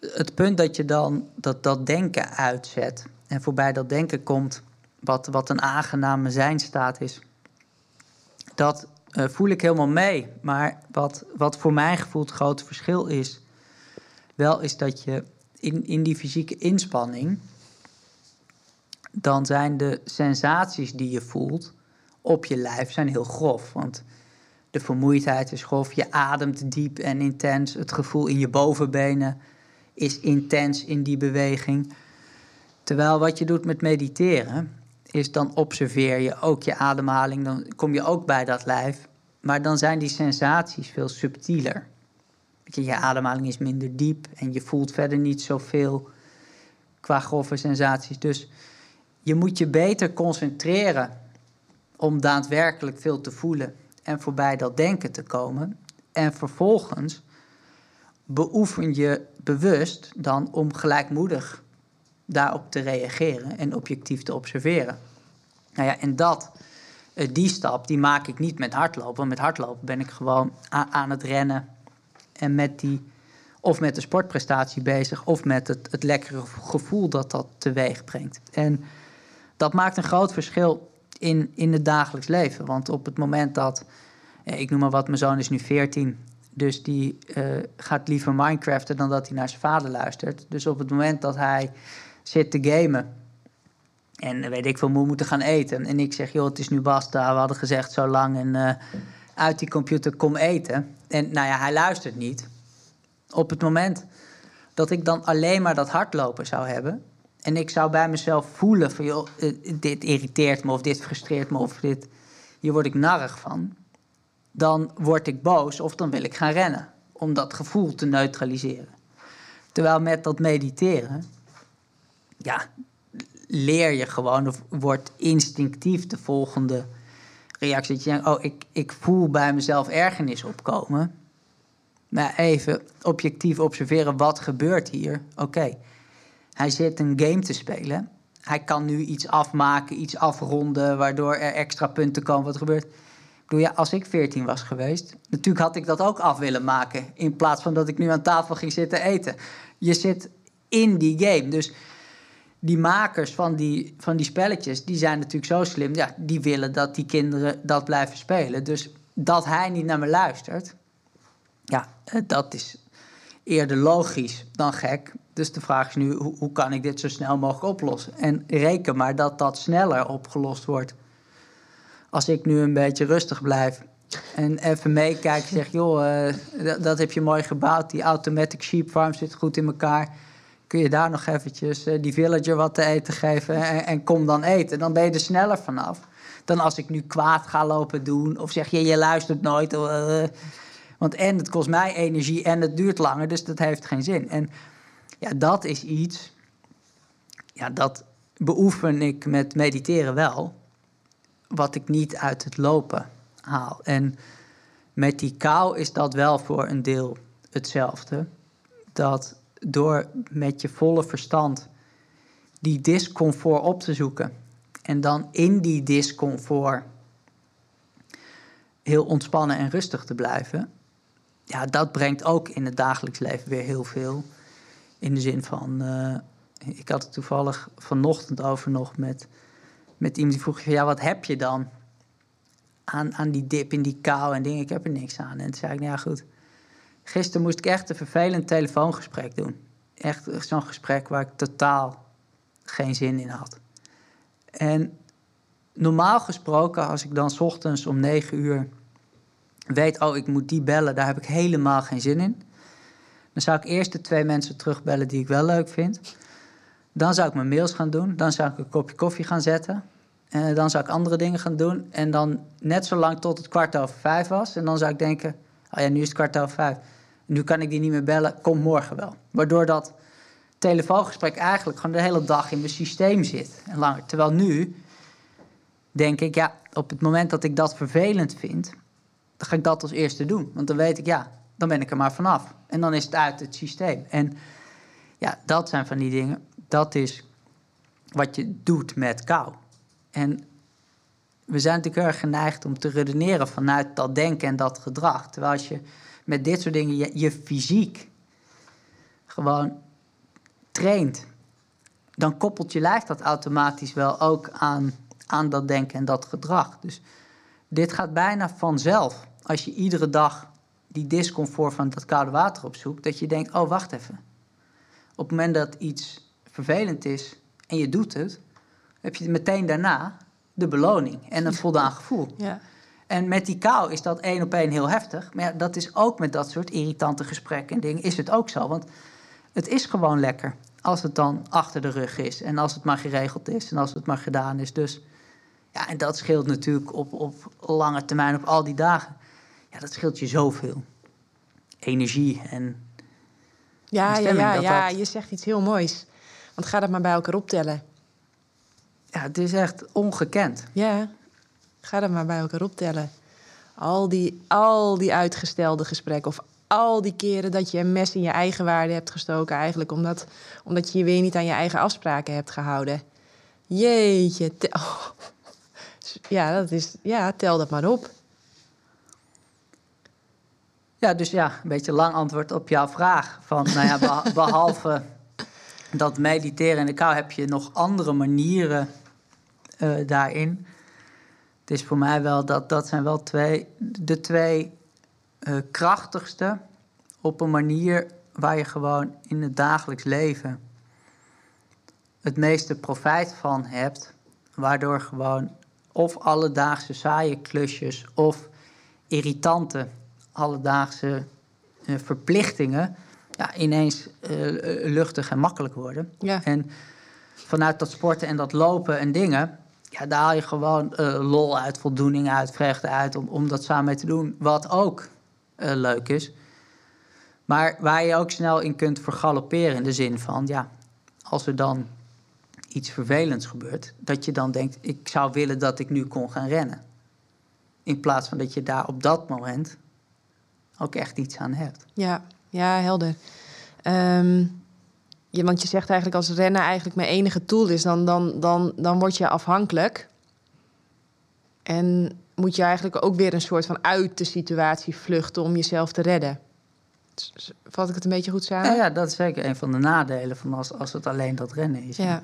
het punt dat je dan dat, dat denken uitzet en voorbij dat denken komt, wat, wat een aangename zijnstaat is, dat uh, voel ik helemaal mee. Maar wat, wat voor mijn gevoel het grote verschil is, wel is dat je in, in die fysieke inspanning, dan zijn de sensaties die je voelt op je lijf zijn heel grof. Want de vermoeidheid is grof, je ademt diep en intens, het gevoel in je bovenbenen is intens in die beweging. Terwijl wat je doet met mediteren, is dan observeer je ook je ademhaling, dan kom je ook bij dat lijf. Maar dan zijn die sensaties veel subtieler. Je, ademhaling is minder diep en je voelt verder niet zoveel qua grove sensaties. Dus je moet je beter concentreren om daadwerkelijk veel te voelen en voorbij dat denken te komen. En vervolgens beoefen je bewust dan om gelijkmoedig daarop te reageren en objectief te observeren. Nou ja, en dat, eh, die stap, die maak ik niet met hardlopen. Met hardlopen ben ik gewoon aan het rennen en met die, of met de sportprestatie bezig, of met het, het lekkere gevoel dat dat teweeg brengt. En dat maakt een groot verschil in, in het dagelijks leven. Want op het moment dat, eh, ik noem maar wat, mijn zoon is nu 14, dus die uh, gaat liever Minecraften dan dat hij naar zijn vader luistert. Dus op het moment dat hij zit te gamen. En weet ik veel, moe moeten gaan eten. En ik zeg, joh, het is nu basta. We hadden gezegd zo lang en uh, uit die computer kom eten. En nou ja, hij luistert niet. Op het moment dat ik dan alleen maar dat hardlopen zou hebben... en ik zou bij mezelf voelen van, joh, eh, dit irriteert me... of dit frustreert me of dit... hier word ik narrig van... dan word ik boos of dan wil ik gaan rennen... om dat gevoel te neutraliseren. Terwijl met dat mediteren ja, leer je gewoon of wordt instinctief de volgende reactie. Dat je denkt, oh, ik, ik voel bij mezelf ergernis opkomen. Maar even objectief observeren, wat gebeurt hier? Oké, hij zit een game te spelen. Hij kan nu iets afmaken, iets afronden, waardoor er extra punten komen. Wat gebeurt? Bedoel, als ik 14 was geweest, natuurlijk had ik dat ook af willen maken. In plaats van dat ik nu aan tafel ging zitten eten. Je zit in die game. Dus die makers van die, van die spelletjes, die zijn natuurlijk zo slim. Ja, die willen dat die kinderen dat blijven spelen. Dus dat hij niet naar me luistert, ja, eh, dat is eerder logisch dan gek. Dus de vraag is nu, hoe, hoe kan ik dit zo snel mogelijk oplossen? En reken maar dat dat sneller opgelost wordt. Als ik nu een beetje rustig blijf en even meekijk zeg... joh, uh, dat, heb je mooi gebouwd, die automatic sheep farm zit goed in elkaar kun je daar nog eventjes uh, die villager wat te eten geven en, en, kom dan eten. Dan ben je er sneller vanaf dan als ik nu kwaad ga lopen doen of zeg je, je luistert nooit. Uh, want en het kost mij energie en het duurt langer, dus dat heeft geen zin. En ja, dat is iets, ja, dat beoefen ik met mediteren wel, wat ik niet uit het lopen haal. En met die kou is dat wel voor een deel hetzelfde. Dat door met je volle verstand die discomfort op te zoeken. En dan in die discomfort heel ontspannen en rustig te blijven. Ja, dat brengt ook in het dagelijks leven weer heel veel. In de zin van, uh, ik had het toevallig vanochtend over nog met, met iemand die vroeg: ja, wat heb je dan aan, aan die dip in die kou en dingen? Ik heb er niks aan. En toen zei ik: nou ja, goed Gisteren moest ik echt een vervelend telefoongesprek doen. Echt zo'n gesprek waar ik totaal geen zin in had. En normaal gesproken, als ik dan ochtends om negen uur weet, oh, ik moet die bellen, daar heb ik helemaal geen zin in. Dan zou ik eerst de twee mensen terugbellen die ik wel leuk vind. Dan zou ik mijn mails gaan doen. Dan zou ik een kopje koffie gaan zetten. En dan zou ik andere dingen gaan doen. En dan net zo lang tot het kwart over vijf was. En dan zou ik denken, oh ja, nu is het kwart over vijf. Nu kan ik die niet meer bellen, komt morgen wel. Waardoor dat telefoongesprek eigenlijk gewoon de hele dag in mijn systeem zit. En. Terwijl nu denk ik, ja, op het moment dat ik dat vervelend vind, dan ga ik dat als eerste doen. Want dan weet ik, ja, dan ben ik er maar vanaf. En dan is het uit het systeem. En ja, dat zijn van die dingen. Dat is wat je doet met kou. En we zijn natuurlijk erg geneigd om te redeneren vanuit dat denken en dat gedrag. Terwijl als je met dit soort dingen je, fysiek gewoon traint, dan koppelt je lijf dat automatisch wel ook aan, aan dat denken en dat gedrag. Dus dit gaat bijna vanzelf. Als je iedere dag die discomfort van dat koude water opzoekt, dat je denkt: oh, wacht even. Op het moment dat iets vervelend is en je doet het, heb je meteen daarna de beloning en een voldaan gevoel. Ja. En met die kou is dat één op één heel heftig. Maar ja, dat is ook met dat soort irritante gesprekken en dingen is het ook zo. Want het is gewoon lekker als het dan achter de rug is. En als het maar geregeld is en als het maar gedaan is. Dus ja, en dat scheelt natuurlijk op, op lange termijn, op al die dagen. Ja, dat scheelt je zoveel. Energie en. Ja, ja, ja, ja, dat- je zegt iets heel moois. Want ga dat maar bij elkaar optellen. Ja, het is echt ongekend. Ja, ga dat maar bij elkaar optellen. Al die, al die uitgestelde gesprekken of al die keren dat je een mes in je eigen waarde hebt gestoken... eigenlijk omdat, omdat je je weer niet aan je eigen afspraken hebt gehouden. Jeetje. te- oh. Ja, dat is, ja, tel dat maar op. Ja, dus ja, een beetje lang antwoord op jouw vraag. Van, nou ja, beha- behalve dat mediteren in de kou heb je nog andere manieren eh, daarin. Het is voor mij wel dat dat zijn wel twee, de twee eh, krachtigste op een manier waar je gewoon in het dagelijks leven het meeste profijt van hebt. Waardoor gewoon of alledaagse saaie klusjes of irritante alledaagse eh, verplichtingen ja, ineens eh, luchtig en makkelijk worden. Ja. En vanuit dat sporten en dat lopen en dingen, ja, daar haal je gewoon eh, lol uit, voldoening uit, vreugde uit om, om dat samen mee te doen, wat ook eh, leuk is. Maar waar je ook snel in kunt vergalopperen in de zin van, ja, als er dan iets vervelends gebeurt, dat je dan denkt, ik zou willen dat ik nu kon gaan rennen. In plaats van dat je daar op dat moment ook echt iets aan hebt. Ja, ja helder. Ehm, ja, want je zegt eigenlijk als rennen eigenlijk mijn enige tool is, dan, dan, dan, dan word je afhankelijk. En moet je eigenlijk ook weer een soort van uit de situatie vluchten om jezelf te redden. Vat ik het een beetje goed samen? Ja, ja, dat is zeker een van de nadelen van als, als het alleen dat rennen is. Ja.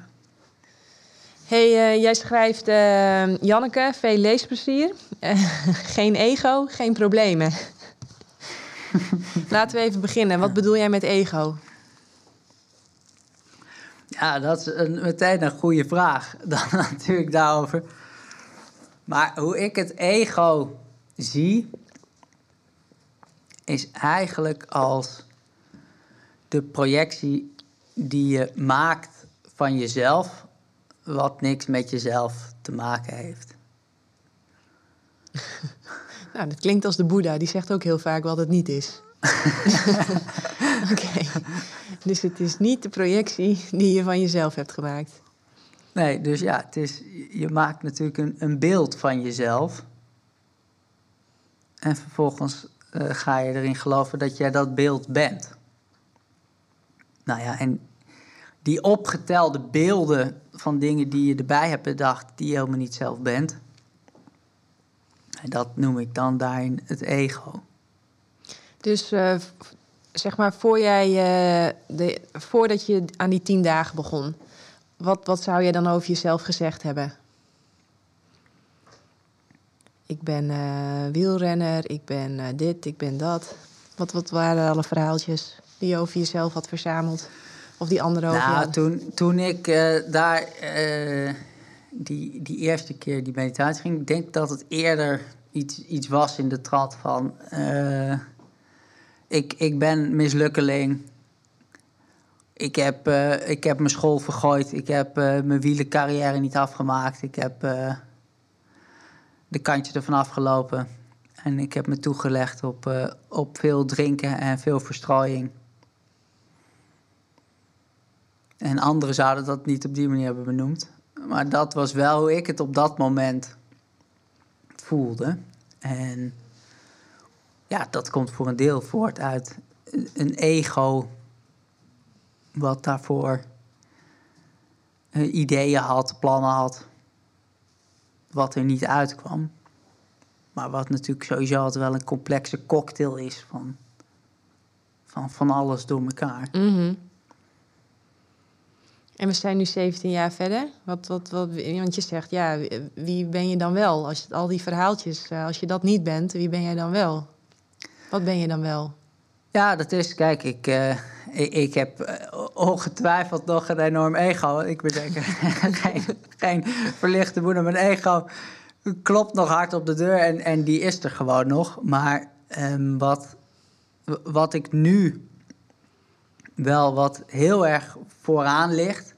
Hey, eh, jij schrijft, eh, Janneke, veel leesplezier. Geen ego, geen problemen. Laten we even beginnen. Wat bedoel jij met ego? Ja, dat is een, meteen een goede vraag. Dan natuurlijk daarover. Maar hoe ik het ego zie, is eigenlijk als de projectie die je maakt van jezelf, wat niks met jezelf te maken heeft. Nou, dat klinkt als de Boeddha. Die zegt ook heel vaak wat het niet is. Oké. Dus het is niet de projectie die je van jezelf hebt gemaakt. Nee, dus ja, het is, je maakt natuurlijk een, een beeld van jezelf. En vervolgens eh, ga je erin geloven dat jij dat beeld bent. Nou ja, en die opgetelde beelden van dingen die je erbij hebt bedacht, die je helemaal niet zelf bent. En dat noem ik dan daarin het ego. Dus eh, zeg maar, voor jij, eh, de, voordat je aan die tien dagen begon... Wat, wat zou jij dan over jezelf gezegd hebben? Ik ben eh, wielrenner, ik ben dit, ik ben dat. Wat, wat waren alle verhaaltjes die je over jezelf had verzameld? Of die anderen over Nou, jou? toen, toen ik daar die, die eerste keer die meditatie ging, ik denk dat het eerder iets, iets was in de trant van: eh, ik, ik ben mislukkeling. Ik heb, eh, ik heb mijn school vergooid. Ik heb uh, mijn wielencarrière niet afgemaakt. Ik heb de kantje ervan afgelopen. En ik heb me toegelegd op, op veel drinken en veel verstrooiing. En anderen zouden dat niet op die manier hebben benoemd. Maar dat was wel hoe ik het op dat moment voelde. En ja, dat komt voor een deel voort uit een ego wat daarvoor uh, ideeën had, plannen had, wat er niet uitkwam. Maar wat natuurlijk sowieso altijd wel een complexe cocktail is van, van, van alles door elkaar. Mm En we zijn nu 17 jaar verder. Wat, wat, wat, want je zegt, ja, wie ben je dan wel? Als je, al die verhaaltjes, eh, als je dat niet bent, wie ben jij dan wel? Wat ben je dan wel? Ja, dat is, kijk, ik, uh, ik, heb uh, ongetwijfeld nog een enorm ego. Ik ben geen, geen verlichte moeder. Mijn ego klopt nog hard op de deur en, en die is er gewoon nog. Maar um, wat, wat ik nu wel wat heel erg vooraan ligt,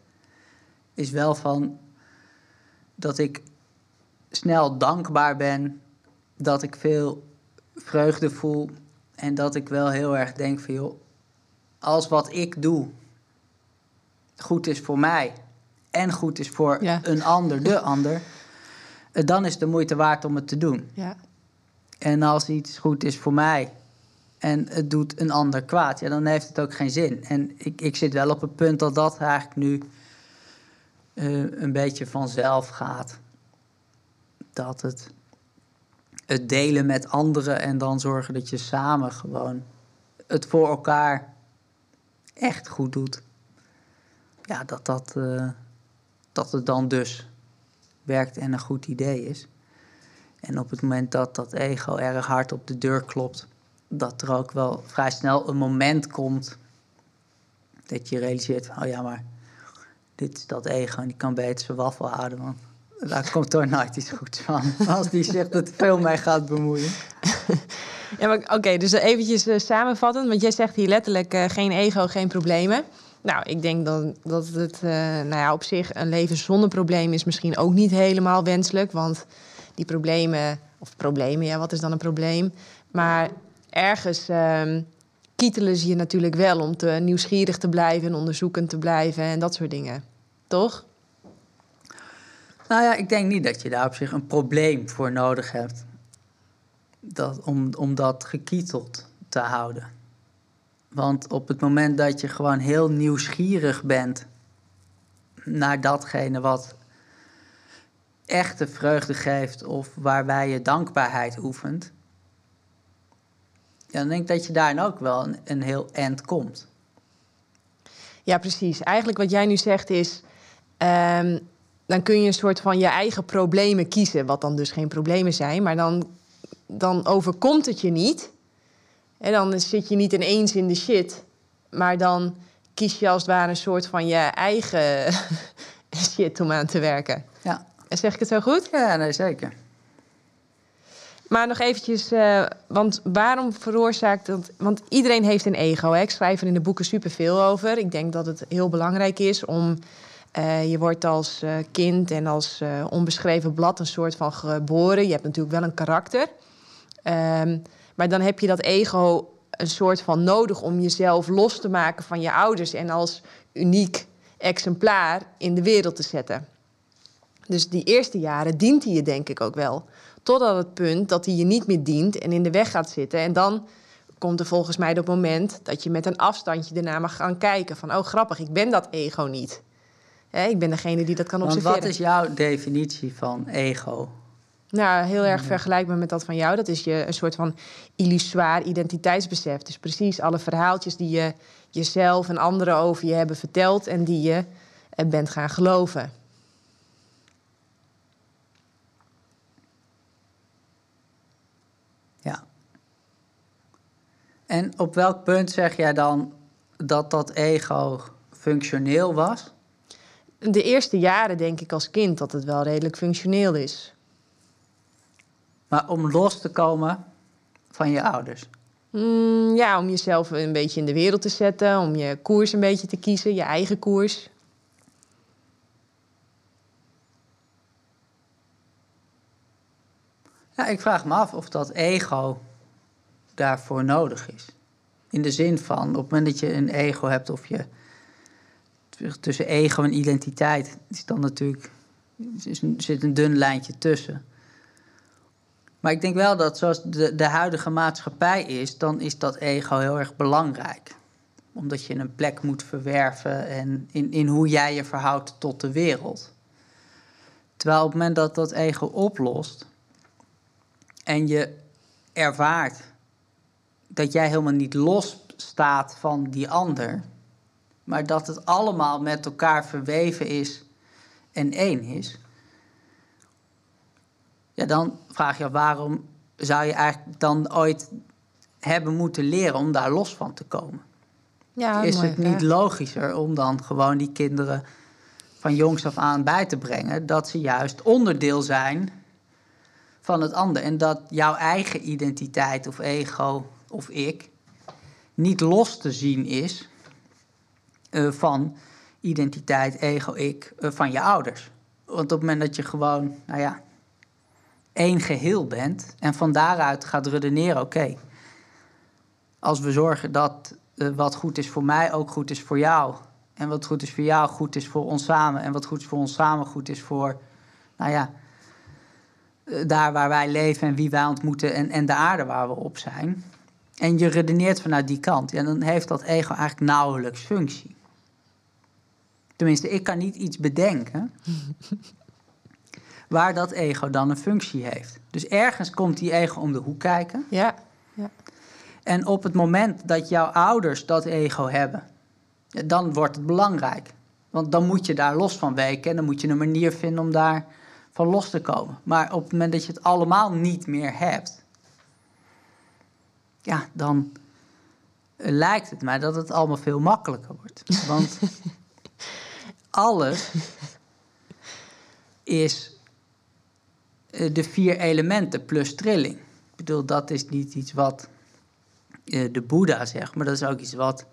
is wel van dat ik snel dankbaar ben, dat ik veel vreugde voel en dat ik wel heel erg denk van joh, als wat ik doe goed is voor mij en goed is voor een ander, de ander, dan is de moeite waard om het te doen. Ja. En als iets goed is voor mij en het doet een ander kwaad, ja, dan heeft het ook geen zin. En ik, ik zit wel op het punt dat dat eigenlijk nu uh, een beetje vanzelf gaat. Dat het het delen met anderen en dan zorgen dat je samen gewoon het voor elkaar echt goed doet. Ja, dat, dat, uh, dat het dan dus werkt en een goed idee is. En op het moment dat dat ego erg hard op de deur klopt, dat er ook wel vrij snel een moment komt dat je realiseert: oh ja, maar dit is dat ego en die kan beter zijn waffel houden. Want daar komt toch nooit iets goeds van. Als die zich er veel mee gaat bemoeien. Ja, oké, dus eventjes uh, samenvattend. Want jij zegt hier letterlijk uh, geen ego, geen problemen. Nou, ik denk dan dat het uh, nou ja, op zich een leven zonder problemen is misschien ook niet helemaal wenselijk. Want die problemen, of problemen, ja, wat is dan een probleem? Maar ergens um, kietelen ze je natuurlijk wel om te nieuwsgierig te blijven en onderzoekend te blijven en dat soort dingen. Toch? Nou ja, ik denk niet dat je daar op zich een probleem voor nodig hebt. Dat, om, om dat gekieteld te houden. Want op het moment dat je gewoon heel nieuwsgierig bent naar datgene wat echte vreugde geeft of waarbij je dankbaarheid oefent, dan denk ik dat je daarin ook wel een, een heel eind komt. Ja, precies. Eigenlijk wat jij nu zegt is. Um, dan kun je een soort van je eigen problemen kiezen, wat dan dus geen problemen zijn, maar dan, dan overkomt het je niet. En dan zit je niet ineens in de shit, maar dan kies je als het ware een soort van je eigen shit om aan te werken. Ja. Zeg ik het zo goed? Ja, nee, zeker. Maar nog eventjes, uh, want waarom veroorzaakt dat... Want iedereen heeft een ego, hè? ik schrijf er in de boeken superveel over. Ik denk dat het heel belangrijk is om uh, je wordt als uh, kind en als onbeschreven blad een soort van geboren. Je hebt natuurlijk wel een karakter. Um, maar dan heb je dat ego een soort van nodig om jezelf los te maken van je ouders en als uniek exemplaar in de wereld te zetten. Dus die eerste jaren dient hij je denk ik ook wel. Totdat het punt dat hij je niet meer dient en in de weg gaat zitten. En dan komt er volgens mij het moment dat je met een afstandje ernaar mag gaan kijken. Van, oh grappig, ik ben dat ego niet ik ben degene die dat kan observeren. Want wat is jouw definitie van ego? Nou, heel erg vergelijkbaar met dat van jou. Dat is je een soort van illusoir identiteitsbesef. Dus precies alle verhaaltjes die je jezelf en anderen over je hebben verteld en die je eh, bent gaan geloven. Ja. En op welk punt zeg jij dan dat dat ego functioneel was? de eerste jaren denk ik als kind dat het wel redelijk functioneel is. Maar om los te komen van je ouders? Mm, ja, om jezelf een beetje in de wereld te zetten, om je koers een beetje te kiezen, je eigen koers. Ja, ik vraag me af of dat ego daarvoor nodig is. In de zin van, op het moment dat je een ego hebt of je tussen ego en identiteit is dan natuurlijk er zit een dun lijntje tussen. Maar ik denk wel dat zoals de, de huidige maatschappij is, dan is dat ego heel erg belangrijk. Omdat je een plek moet verwerven en in, in hoe jij je verhoudt tot de wereld. Terwijl op het moment dat dat ego oplost en je ervaart dat jij helemaal niet los staat van die ander, maar dat het allemaal met elkaar verweven is en één is, ja, dan vraag je waarom zou je eigenlijk dan ooit hebben moeten leren om daar los van te komen? Ja, is het niet logischer om dan gewoon die kinderen van jongs af aan bij te brengen dat ze juist onderdeel zijn van het ander en dat jouw eigen identiteit of ego of ik niet los te zien is uh, van identiteit, ego, ik uh, van je ouders. Want op het moment dat je gewoon, nou ja, één geheel bent en van daaruit gaat redeneren: oké, als we zorgen dat uh, wat goed is voor mij ook goed is voor jou. En wat goed is voor jou goed is voor ons samen. En wat goed is voor ons samen goed is voor, nou ja, daar waar wij leven en wie wij ontmoeten en, en de aarde waar we op zijn. En je redeneert vanuit die kant. En dan heeft dat ego eigenlijk nauwelijks functie. Tenminste, ik kan niet iets bedenken waar dat ego dan een functie heeft. Dus ergens komt die ego om de hoek kijken. Ja. ja. En op het moment dat jouw ouders dat ego hebben, dan wordt het belangrijk. Want dan moet je daar los van weken en dan moet je een manier vinden om daar van los te komen. Maar op het moment dat je het allemaal niet meer hebt, ja, dan lijkt het mij dat het allemaal veel makkelijker wordt. Want alles is eh, de vier elementen plus trilling. Ik bedoel, dat is niet iets wat eh, de Boeddha zegt, maar dat is ook iets wat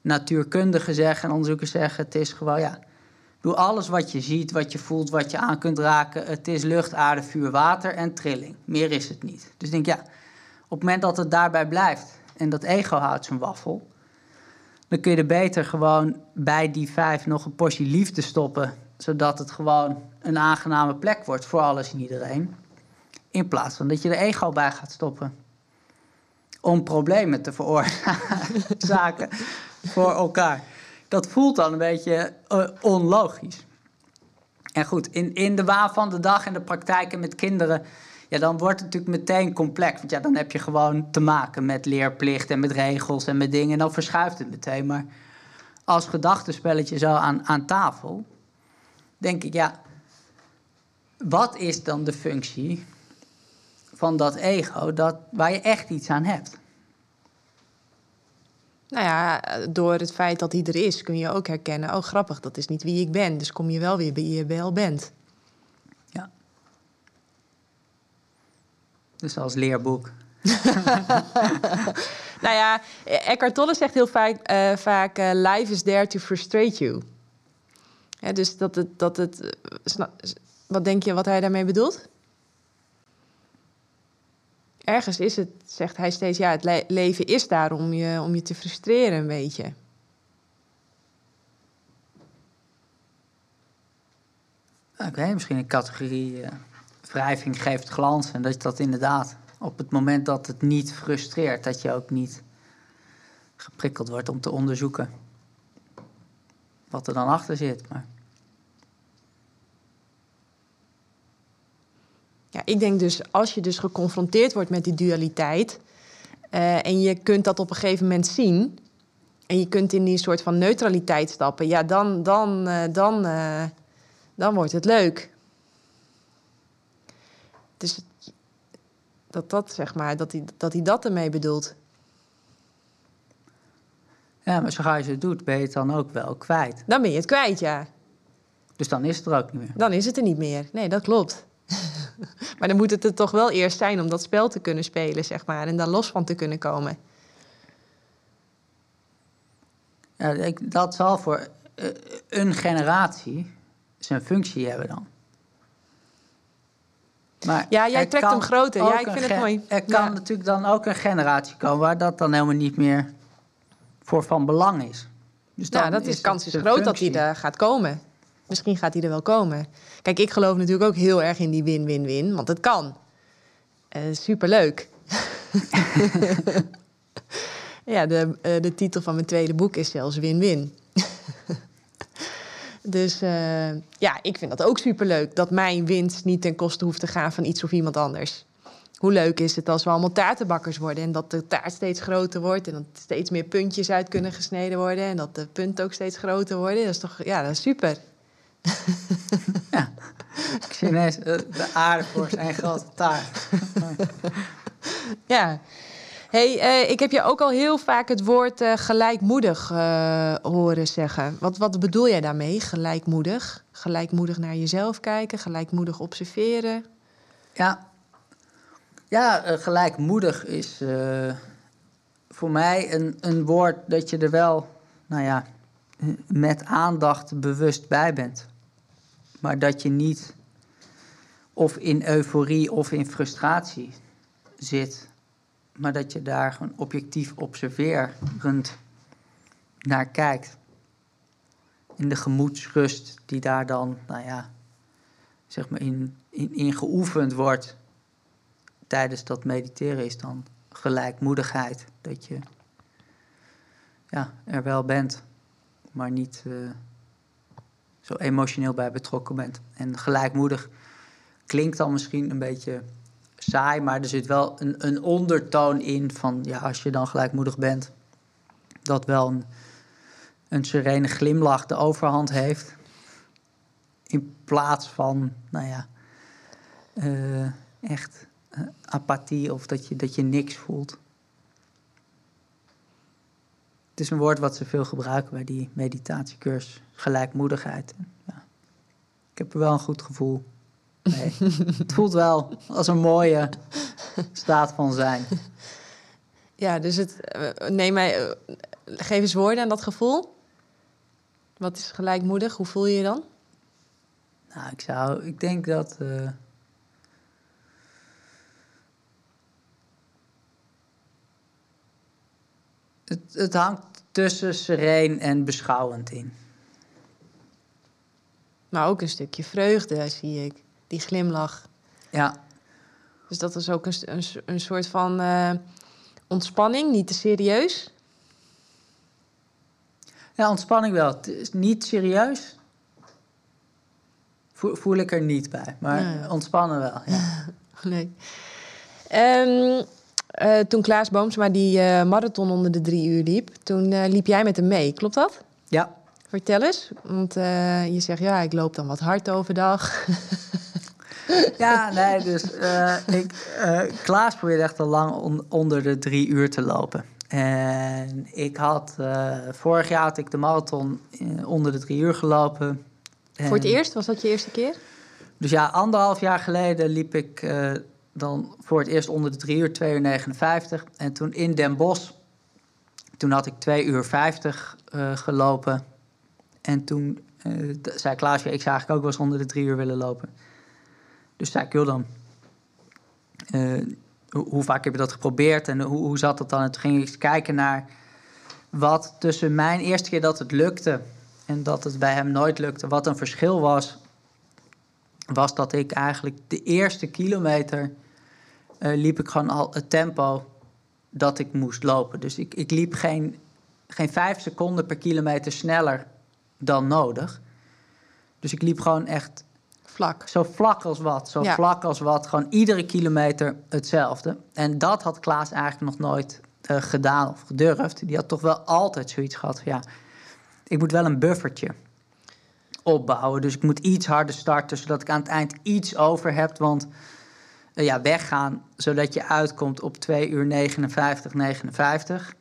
natuurkundigen zeggen en onderzoekers zeggen. Het is gewoon, ja, doe alles wat je ziet, wat je voelt, wat je aan kunt raken. Het is lucht, aarde, vuur, water en trilling. Meer is het niet. Dus ik denk, ja, op het moment dat het daarbij blijft en dat ego houdt zijn waffel, dan kun je er beter gewoon bij die vijf nog een portie liefde stoppen, zodat het gewoon een aangename plek wordt voor alles en iedereen. In plaats van dat je er ego bij gaat stoppen. Om problemen te veroorzaken voor elkaar. Dat voelt dan een beetje uh, onlogisch. En goed, in, in de waan van de dag en de praktijken met kinderen ja, dan wordt het natuurlijk meteen complex. Want ja, dan heb je gewoon te maken met leerplicht en met regels en met dingen. En dan verschuift het meteen. Maar als gedachtenspelletje zo aan, aan tafel, denk ik, ja, wat is dan de functie van dat ego dat, waar je echt iets aan hebt? Nou ja, door het feit dat hij er is, kun je ook herkennen: oh grappig, dat is niet wie ik ben. Dus kom je wel weer bij wie je wel bent. Dus als leerboek. nou ja, Eckhart Tolle zegt heel vaak, uh, vaak uh, life is there to frustrate you. Dus dat het, dat het, uh, wat denk je wat hij daarmee bedoelt? Ergens is het, zegt hij steeds, ja, het le leven is daar om je, om je te frustreren een beetje. Oké, misschien een categorie wrijving geeft glans. En dat dat inderdaad op het moment dat het niet frustreert, dat je ook niet geprikkeld wordt om te onderzoeken wat er dan achter zit. Maar... Ja, ik denk dus als je dus geconfronteerd wordt met die dualiteit uh, en je kunt dat op een gegeven moment zien en je kunt in die soort van neutraliteit stappen, ja, dan, dan, uh, dan, uh, dan wordt het leuk. Dus dat dat, zeg maar, dat hij, dat hij dat ermee bedoelt. Ja, maar zodra je het doet, ben je het dan ook wel kwijt. Dan ben je het kwijt, ja. Dus dan is het er ook niet meer. Dan is het er niet meer. Nee, dat klopt. maar dan moet het er toch wel eerst zijn om dat spel te kunnen spelen, zeg maar. En daar los van te kunnen komen. Ja, ik, dat zal voor uh, een generatie zijn functie hebben dan. Maar ja, jij trekt hem groter. Ja, ik vind het mooi. Er kan natuurlijk dan ook een generatie komen waar dat dan helemaal niet meer voor van belang is. Dus ja, dat is, is kans is groot dat hij er gaat komen. Misschien gaat hij er wel komen. Kijk, ik geloof natuurlijk ook heel erg in die win-win-win, want het kan. Uh, superleuk. ja, de, uh, de titel van mijn tweede boek is zelfs win-win. Dus uh, ja, ik vind dat ook superleuk. Dat mijn winst niet ten koste hoeft te gaan van iets of iemand anders. Hoe leuk is het als we allemaal taartenbakkers worden en dat de taart steeds groter wordt en dat steeds meer puntjes uit kunnen gesneden worden en dat de punten ook steeds groter worden. Dat is toch, ja, dat is super. Ja, ik zie ineens eh, de aarde voor zijn grote taart. Ja. Hey, uh, ik heb je ook al heel vaak het woord uh, gelijkmoedig uh, horen zeggen. Wat, wat bedoel jij daarmee, gelijkmoedig? Gelijkmoedig naar jezelf kijken, gelijkmoedig observeren? Ja, ja gelijkmoedig is voor mij een, een woord dat je er wel, nou ja, met aandacht bewust bij bent. Maar dat je niet of in euforie of in frustratie zit, maar dat je daar gewoon objectief observerend naar kijkt. In de gemoedsrust die daar dan, nou ja, zeg maar in, in, in geoefend wordt tijdens dat mediteren, is dan gelijkmoedigheid. Dat je ja, er wel bent, maar niet uh, zo emotioneel bij betrokken bent. En gelijkmoedig klinkt dan misschien een beetje saai, maar er zit wel een, een ondertoon in van ja, als je dan gelijkmoedig bent, dat wel een, een serene glimlach de overhand heeft. In plaats van, nou ja, uh, echt uh, apathie of dat je, dat je niks voelt. Het is een woord wat ze veel gebruiken bij die meditatiecursus. Gelijkmoedigheid. Ja. Ik heb er wel een goed gevoel mee. het voelt wel als een mooie staat van zijn. Ja, dus het, eh, neem mij, eh, geef eens woorden aan dat gevoel. Wat is gelijkmoedig? Hoe voel je je dan? Nou, ik zou, ik denk dat. Uh, het, het hangt tussen sereen en beschouwend in. Maar ook een stukje vreugde, zie ik. Die glimlach. Ja. Dus dat is ook een, een, een soort van uh, ontspanning, niet te serieus. Ja, ontspanning wel. Het is niet serieus. Voel, voel ik er niet bij. Maar ja. ontspannen wel. Ja. nee. Um, uh, toen Klaas Boomsma die uh, marathon onder de drie uur liep, toen uh, liep jij met hem mee. Klopt dat? Ja. Vertel eens, want je zegt ja, ik loop dan wat hard overdag. ja, nee, dus ik, Klaas probeerde echt al lang on onder de drie uur te lopen. En ik had, vorig jaar had ik de marathon onder de drie uur gelopen. Voor het eerst? Was dat je eerste keer? Dus ja, anderhalf jaar geleden liep ik dan voor het eerst onder de 3 uur, 2 uur 59. En toen in Den Bosch, toen had ik 2 uur 50 uh, gelopen. En toen uh, zei Klaasje, ik zou eigenlijk ook wel eens onder de 3 uur willen lopen. Dus zei ik, joh dan, uh, hoe, vaak heb je dat geprobeerd en hoe, hoe zat dat dan? En toen ging ik kijken naar wat tussen mijn eerste keer dat het lukte en dat het bij hem nooit lukte, wat een verschil was was dat ik eigenlijk de eerste kilometer uh, liep ik gewoon al het tempo dat ik moest lopen. Dus ik, ik liep geen, geen vijf seconden per kilometer sneller dan nodig. Dus ik liep gewoon echt vlak. Zo vlak als wat. Zo vlak als wat. Gewoon iedere kilometer hetzelfde. En dat had Klaas eigenlijk nog nooit uh, gedaan of gedurfd. Die had toch wel altijd zoiets gehad van ja, ik moet wel een buffertje opbouwen. Dus ik moet iets harder starten, zodat ik aan het eind iets over heb. Want uh, ja, weggaan, zodat je uitkomt op 2 uur 59, 59.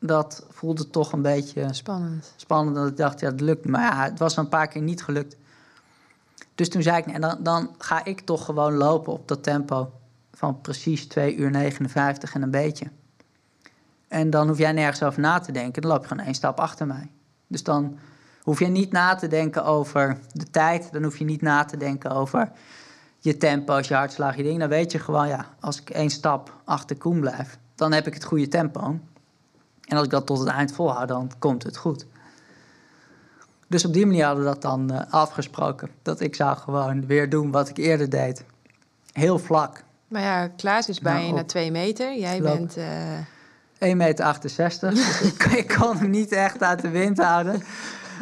Dat voelde toch een beetje spannend. Spannend, dat ik dacht, ja, het lukt. Maar ja, het was een paar keer niet gelukt. Dus toen zei ik, en dan, dan ga ik toch gewoon lopen op dat tempo van precies 2 uur 59 en een beetje. En dan hoef jij nergens over na te denken. Dan loop je gewoon één stap achter mij. Dus dan hoef je niet na te denken over de tijd. Dan hoef je niet na te denken over je tempo, je hartslag, je ding. Dan weet je gewoon, ja, als ik één stap achter Koen blijf, dan heb ik het goede tempo. En als ik dat tot het eind volhoud, dan komt het goed. Dus op die manier hadden we dat dan uh, afgesproken. Dat ik zou gewoon weer doen wat ik eerder deed. Heel vlak. Maar ja, Klaas is bijna nou, twee meter. Jij bent... Uh... 1,68 meter. dus ik, ik kon hem niet echt uit de wind houden.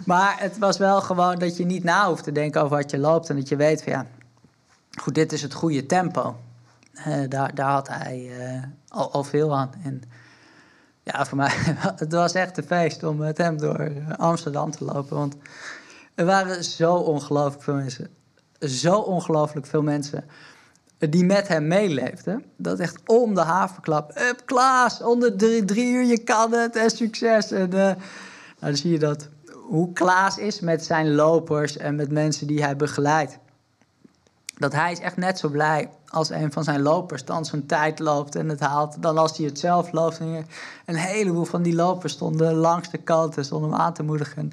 Maar het was wel gewoon dat je niet na hoeft te denken over wat je loopt. En dat je weet van ja, goed, dit is het goede tempo. Uh, daar, daar had hij uh, al, al, veel aan. En ja, voor mij, het was echt een feest om met hem door Amsterdam te lopen. Want er waren zo ongelooflijk veel mensen. Zo ongelooflijk veel mensen die met hem meeleefden. Dat echt om de havenklap. Up, Klaas, onder drie, drie uur, je kan het en succes. En uh, nou, dan zie je dat hoe Klaas is met zijn lopers en met mensen die hij begeleidt. Dat hij is echt net zo blij als een van zijn lopers dan zijn tijd loopt en het haalt, dan als hij het zelf loopt. En een heleboel van die lopers stonden langs de kant stonden hem aan te moedigen.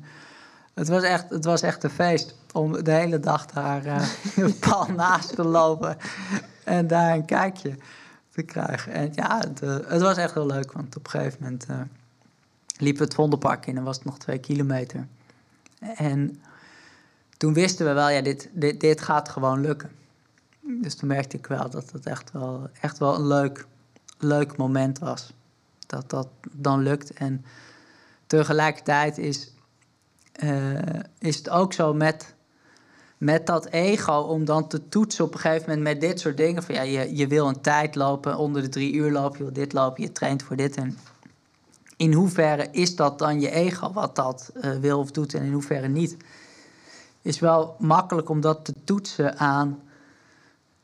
Het was echt, het was echt een feest om de hele dag daar uh, pal naast te lopen en daar een kijkje te krijgen. En ja, het, uh, het was echt heel leuk, want op een gegeven moment uh, liepen we het Vondelpark in en was het nog twee kilometer. En toen wisten we wel, ja, dit, dit, dit gaat gewoon lukken. Dus toen merkte ik wel dat het echt wel, echt wel een leuk, leuk moment was. Dat dat dan lukt. En tegelijkertijd is, uh, is het ook zo met, met dat ego om dan te toetsen op een gegeven moment met dit soort dingen. Van ja, je, je wil een tijd lopen, onder de drie uur lopen, je wil dit lopen, je traint voor dit. En in hoeverre is dat dan je ego wat dat uh, wil of doet en in hoeverre niet? Is wel makkelijk om dat te toetsen aan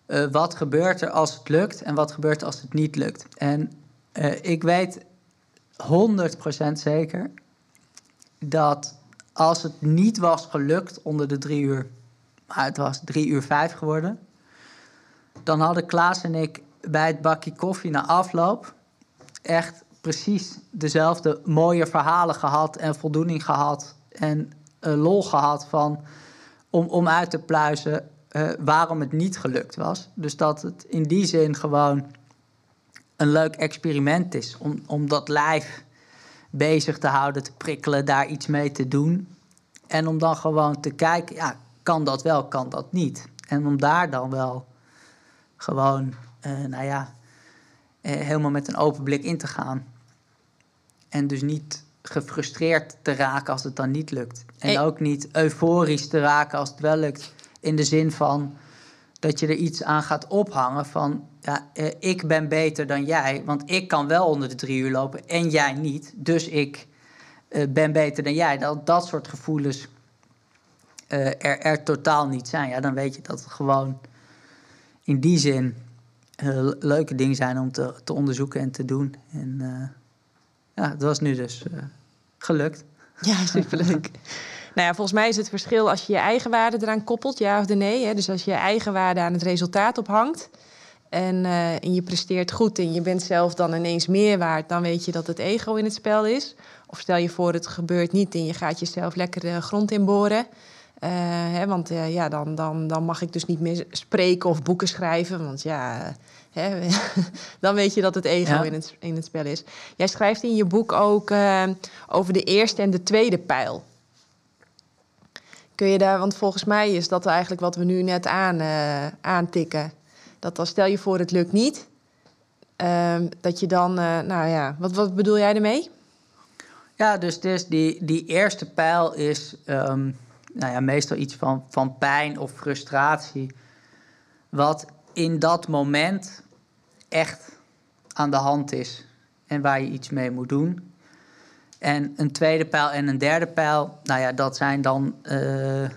uh, wat gebeurt er als het lukt en wat gebeurt er als het niet lukt. En uh, ik weet 100% zeker dat als het niet was gelukt onder de drie uur, maar het was drie uur vijf geworden, dan hadden Klaas en ik bij het bakje koffie na afloop echt precies dezelfde mooie verhalen gehad en voldoening gehad en uh, lol gehad van om, om uit te pluizen uh, waarom het niet gelukt was. Dus dat het in die zin gewoon een leuk experiment is om, om dat lijf bezig te houden, te prikkelen, daar iets mee te doen. En om dan gewoon te kijken, ja, kan dat wel, kan dat niet. En om daar dan wel gewoon, uh, nou ja, uh, helemaal met een open blik in te gaan. En dus niet gefrustreerd te raken als het dan niet lukt. En hey. ook niet euforisch te raken als het wel lukt. In de zin van dat je er iets aan gaat ophangen van... Ja, eh, ik ben beter dan jij, want ik kan wel onder de drie uur lopen en jij niet. Dus ik eh, ben beter dan jij. Dat, dat soort gevoelens uh, er, er totaal niet zijn. Ja, dan weet je dat het gewoon in die zin leuke dingen zijn om te, te onderzoeken en te doen. En ja, dat was nu dus gelukt. Ja, superleuk. Nou ja, volgens mij is het verschil als je je eigen waarde eraan koppelt, ja of nee. Hè? Dus als je je eigen waarde aan het resultaat ophangt en, uh, en je presteert goed en je bent zelf dan ineens meer waard, dan weet je dat het ego in het spel is. Of stel je voor, het gebeurt niet en je gaat jezelf lekker de grond inboren. Uh, hè, want uh, ja, dan, dan, dan mag ik dus niet meer spreken of boeken schrijven. Want ja, hè, dan weet je dat het ego ja. in, het, in het spel is. Jij schrijft in je boek ook over de eerste en de tweede pijl. Kun je daar, want volgens mij is dat eigenlijk wat we nu net aan, uh, aantikken. Dat als stel je voor het lukt niet, uh, dat je dan, uh, nou ja, wat, wat bedoel jij ermee? Ja, dus, dus die, die eerste pijl is um, nou ja, meestal iets van, van pijn of frustratie. Wat in dat moment echt aan de hand is en waar je iets mee moet doen. En een tweede pijl en een derde pijl, nou ja, dat zijn dan uh, uh,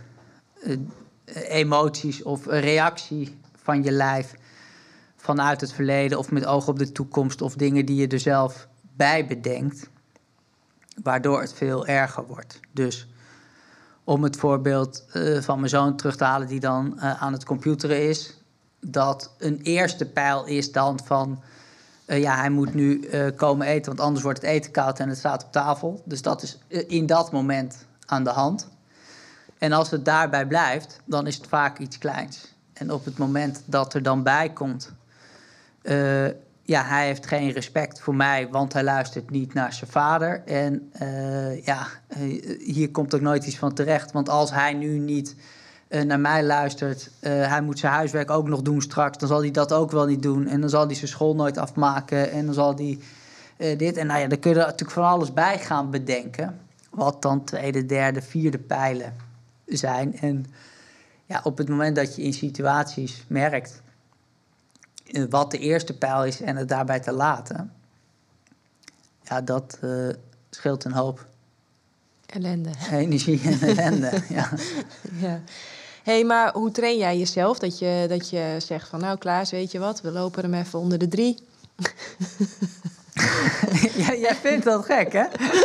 emoties of reactie van je lijf vanuit het verleden of met oog op de toekomst of dingen die je er zelf bij bedenkt, waardoor het veel erger wordt. Dus om het voorbeeld eh, van mijn zoon terug te halen, die dan eh, aan het computeren is, dat een eerste pijl is dan van. Eh, ja, hij moet nu komen eten, want anders wordt het eten koud en het staat op tafel. Dus dat is in dat moment aan de hand. En als het daarbij blijft, dan is het vaak iets kleins. En op het moment dat er dan bij komt. eh, ja, hij heeft geen respect voor mij, want hij luistert niet naar zijn vader. En eh, ja, eh, hier komt ook nooit iets van terecht. Want als hij nu niet eh, naar mij luistert, eh, hij moet zijn huiswerk ook nog doen straks, dan zal hij dat ook wel niet doen. En dan zal hij zijn school nooit afmaken. En dan zal hij eh, dit. En nou ja, dan kun je er natuurlijk van alles bij gaan bedenken. Wat dan tweede, derde, vierde pijlen zijn. En ja, op het moment dat je in situaties merkt wat de eerste pijl is en het daarbij te laten, ja, dat scheelt een hoop Ellende. energie en ellende. ja. Ja. Hey, maar hoe train jij jezelf? Dat je, dat je zegt van, nou Klaas, weet je wat? We lopen hem even onder de drie. ja, jij vindt dat gek, hè?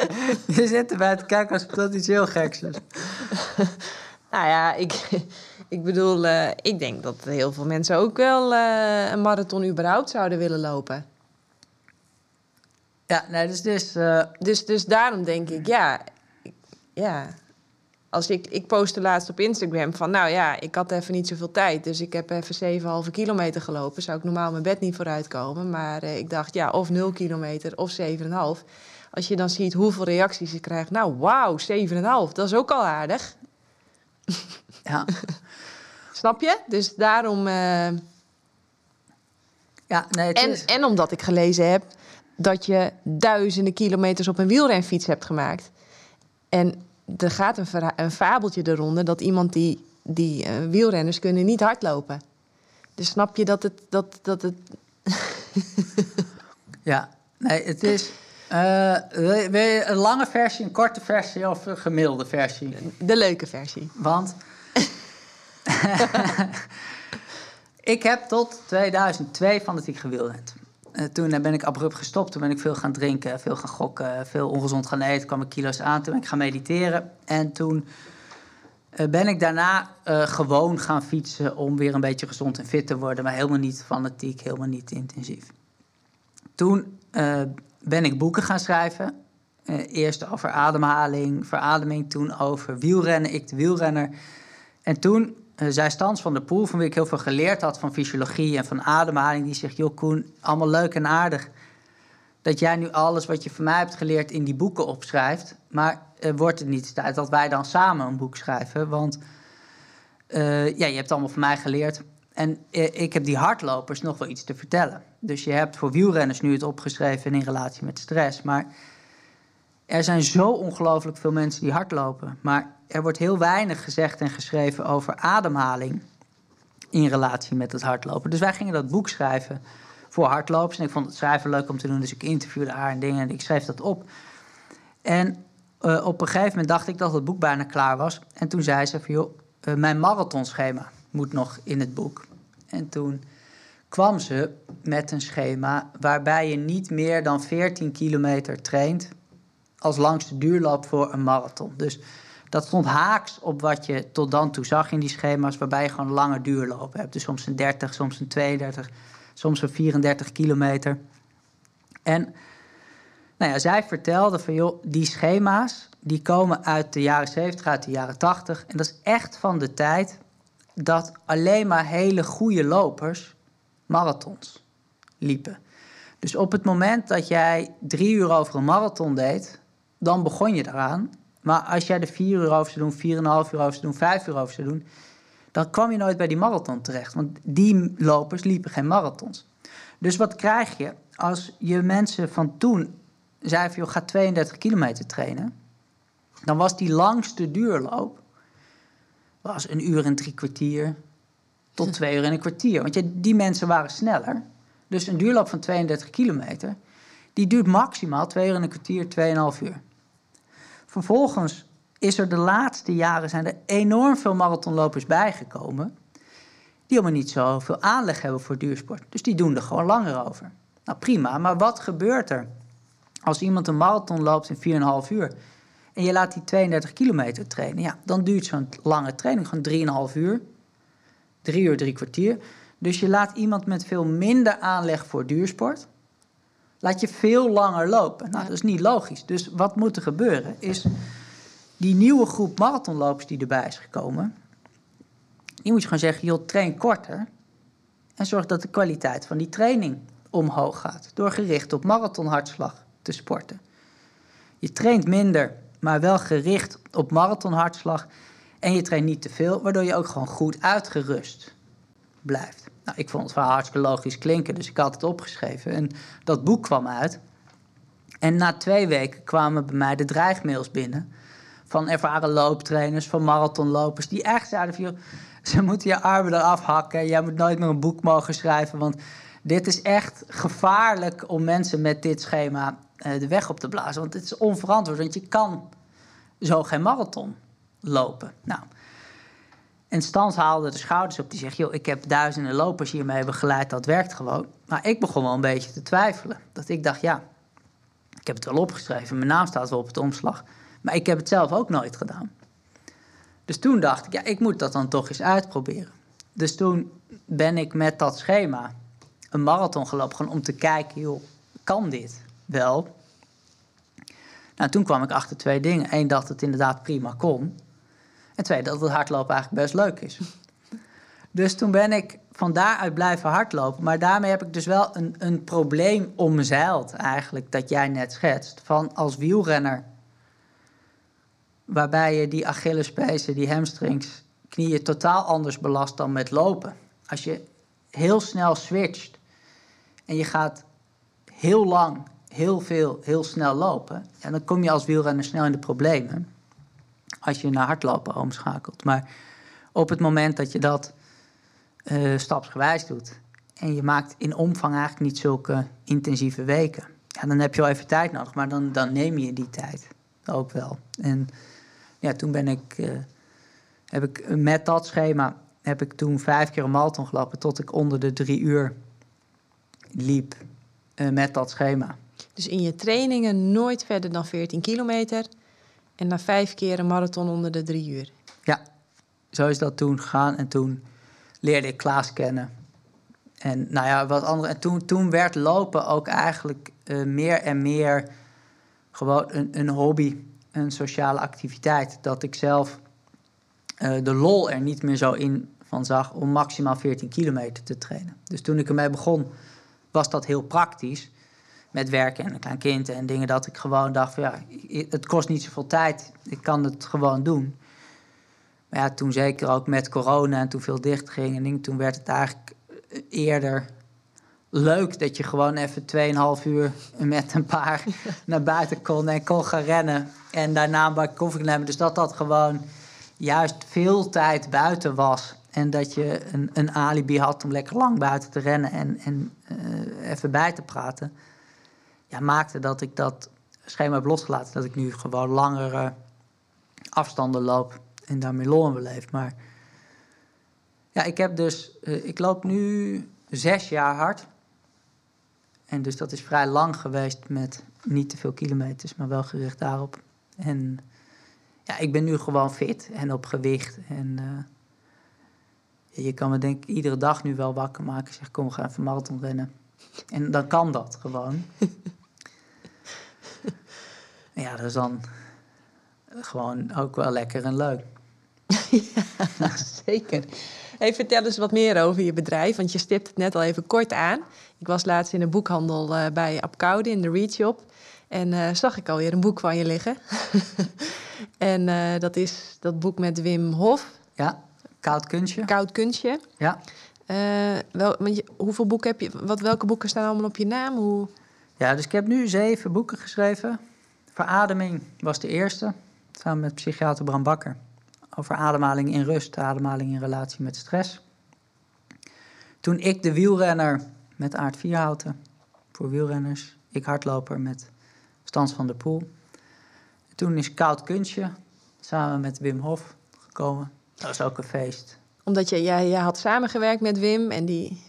Je zit erbij te kijken alsof dat iets heel geks is. Nou ja, ik, ik bedoel, eh, ik denk dat heel veel mensen ook wel eh, een marathon überhaupt zouden willen lopen. Ja, nee, dus, dus eh, Dus, dus daarom denk ik, ja, ik- ja. Als ik, ik postte laatst op Instagram van, nou ja, ik had even niet zoveel tijd. Dus ik heb even 7,5 kilometer gelopen. Zou ik normaal mijn bed niet vooruit komen. Maar eh, ik dacht, ja, of 0 kilometer of 7,5. Als je dan ziet hoeveel reacties je krijgt. Nou, wauw, 7,5, dat is ook al aardig. ja. Snap je? Dus daarom... eh, ja, nee, het En, is... en omdat ik gelezen heb dat je duizenden kilometers op een wielrenfiets hebt gemaakt. En er gaat een, een fabeltje eronder dat iemand die, die eh, wielrenners kunnen niet hardlopen. Dus snap je dat het. Dat, dat het Ja, nee, het is... eh, wil, je, wil je een lange versie, een korte versie of een gemiddelde versie? de leuke versie. Want ik heb tot 2002 fanatiek gewielrend. Eh, toen eh, ben ik abrupt gestopt. Toen ben ik veel gaan drinken, veel gaan gokken, veel ongezond gaan eten. kwam ik kilo's aan. Toen ben ik gaan mediteren. En toen eh, ben ik daarna gewoon gaan fietsen om weer een beetje gezond en fit te worden. Maar helemaal niet fanatiek, helemaal niet intensief. Toen ben ik boeken gaan schrijven. Eerst over ademhaling, verademing. Toen over wielrennen, ik de wielrenner. En toen eh, zei Stans van der Poel, van wie ik heel veel geleerd had van fysiologie en van ademhaling, die zegt: Joh, Koen, allemaal leuk en aardig. Dat jij nu alles wat je van mij hebt geleerd in die boeken opschrijft. Maar eh, wordt het niet tijd dat wij dan samen een boek schrijven? Want eh, ja, je hebt allemaal van mij geleerd. En ik heb die hardlopers nog wel iets te vertellen. Dus je hebt voor wielrenners nu het opgeschreven in relatie met stress. Maar er zijn zo ongelooflijk veel mensen die hardlopen. Maar er wordt heel weinig gezegd en geschreven over ademhaling in relatie met het hardlopen. Dus wij gingen dat boek schrijven voor hardlopers. En ik vond het schrijven leuk om te doen, dus ik interviewde haar en dingen en ik schreef dat op. En eh, op een gegeven moment dacht ik dat het boek bijna klaar was. En toen zei ze van, joh, eh, mijn marathonschema moet nog in het boek. En toen kwam ze met een schema waarbij je niet meer dan 14 kilometer traint als langste duurloop voor een marathon. Dus dat stond haaks op wat je tot dan toe zag in die schema's, waarbij je gewoon lange duurlopen hebt. Dus soms een 30, soms een 32, soms een 34 kilometer. En nou ja, zij vertelde van joh, die schema's die komen uit de jaren 70, uit de jaren 80. En dat is echt van de tijd dat alleen maar hele goede lopers marathons liepen. Dus op het moment dat jij drie uur over een marathon deed, dan begon je eraan. Maar als jij er vier uur over zou doen, vier en een half uur over zou doen, vijf uur over zou doen, dan kwam je nooit bij die marathon terecht. Want die lopers liepen geen marathons. Dus wat krijg je als je mensen van toen zei van, joh, ga 32 kilometer trainen. Dan was die langste duurloop was een uur en drie kwartier tot twee uur en een kwartier. Want je, die mensen waren sneller. Dus een duurloop van 32 kilometer, die duurt maximaal twee uur en een kwartier, tweeënhalf uur. Vervolgens is er de laatste jaren zijn er enorm veel marathonlopers bijgekomen. Die helemaal niet zoveel aanleg hebben voor duursport. Dus die doen er gewoon langer over. Nou prima, maar wat gebeurt er als iemand een marathon loopt in 4,5 uur? en je laat die 32 kilometer trainen, ja, dan duurt zo'n lange training gewoon 3,5 uur. Drie uur, drie kwartier. Dus je laat iemand met veel minder aanleg voor duursport, laat je veel langer lopen. Nou, dat is niet logisch. Dus wat moet er gebeuren? Is die nieuwe groep marathonlopers die erbij is gekomen, die moet je gewoon zeggen, joh, train korter. En zorg dat de kwaliteit van die training omhoog gaat. Door gericht op marathonhartslag te sporten. Je traint minder, maar wel gericht op marathonhartslag. En je traint niet te veel, waardoor je ook gewoon goed uitgerust blijft. Nou, ik vond het wel hartstikke logisch klinken, dus ik had het opgeschreven. En dat boek kwam uit. En na twee weken kwamen bij mij de dreigmails binnen. Van ervaren looptrainers, van marathonlopers. Die echt zeiden van, ze moeten je armen eraf hakken. Jij moet nooit meer een boek mogen schrijven. Want dit is echt gevaarlijk om mensen met dit schema uh, de weg op te blazen. Want het is onverantwoord, want je kan zo geen marathon lopen. Nou, en Stans haalde de schouders op. Die zegt, joh, ik heb duizenden lopers hiermee begeleid. Dat werkt gewoon. Maar ik begon wel een beetje te twijfelen. Dat ik dacht, ja, ik heb het wel opgeschreven. Mijn naam staat wel op het omslag. Maar ik heb het zelf ook nooit gedaan. Dus toen dacht ik, ja, ik moet dat dan toch eens uitproberen. Dus toen ben ik met dat schema een marathon gelopen. Gewoon om te kijken, joh, kan dit wel? Nou, toen kwam ik achter twee dingen. Eén, dat het inderdaad prima kon. En twee, dat het hardlopen eigenlijk best leuk is. Dus toen ben ik van daaruit blijven hardlopen. Maar daarmee heb ik dus wel een, een probleem omzeild eigenlijk, dat jij net schetst. Van als wielrenner, waarbij je die Achillespezen, die hamstrings, knieën totaal anders belast dan met lopen. Als je heel snel switcht en je gaat heel lang, heel veel, heel snel lopen, dan kom je als wielrenner snel in de problemen als je naar hardlopen omschakelt. Maar op het moment dat je dat uh, stapsgewijs doet en je maakt in omvang eigenlijk niet zulke intensieve weken, ja, dan heb je wel even tijd nodig, maar dan, dan neem je die tijd ook wel. En ja, toen ben ik, uh, heb ik met dat schema heb ik toen vijf keer een marathon gelopen tot ik onder de drie uur liep uh, met dat schema. Dus in je trainingen nooit verder dan 14 kilometer en na vijf keer een marathon onder de drie uur. Ja, zo is dat toen gegaan. En toen leerde ik Klaas kennen. En nou ja, wat andere. En toen, toen werd lopen ook eigenlijk uh, meer en meer gewoon een, een hobby, een sociale activiteit. Dat ik zelf uh, de lol er niet meer zo in van zag om maximaal 14 kilometer te trainen. Dus toen ik ermee begon, was dat heel praktisch met werken en een klein kind en dingen dat ik gewoon dacht van ja, het kost niet zoveel tijd, ik kan het gewoon doen. Maar ja, toen zeker ook met corona en toen veel dicht ging en toen werd het eigenlijk eerder leuk dat je gewoon even 2,5 uur met een paar naar buiten kon en kon gaan rennen en daarna een bak koffie nemen. Dus dat dat gewoon juist veel tijd buiten was. En dat je een, een alibi had om lekker lang buiten te rennen en, en uh, even bij te praten ja, maakte dat ik dat schema heb losgelaten. Dat ik nu gewoon langere afstanden loop en daarmee lol in beleef. Maar ja, ik heb dus, uh, ik loop nu zes jaar hard. En dus dat is vrij lang geweest met niet te veel kilometers, maar wel gericht daarop. En ja, ik ben nu gewoon fit en op gewicht. En uh, je kan me denk ik iedere dag nu wel wakker maken. Zeg, kom, we gaan even marathon rennen. En dan kan dat gewoon. Ja, dat is dan gewoon ook wel lekker en leuk. ja, zeker. Hey, vertel eens wat meer over je bedrijf, want je stipt het net al even kort aan. Ik was laatst in een boekhandel uh, bij Apkoude in de Read Shop. En uh, zag ik alweer een boek van je liggen. en uh, dat is dat boek met Wim Hof. Ja, Koud Kunstje. Koud Kunstje. Ja. wel, je, hoeveel boeken heb je? Wat, welke boeken staan allemaal op je naam? Hoe... Ja, dus ik heb nu zeven boeken geschreven. Verademing was de eerste, samen met psychiater Bram Bakker. Over ademhaling in rust, ademhaling in relatie met stress. Toen ik de wielrenner met Aard Vierhouten, voor wielrenners. Ik hardloper met Stans van der Poel. Toen is Koud Kunstje, samen met Wim Hof, gekomen. Dat was ook een feest. Omdat je, jij, jij had samengewerkt met Wim en die...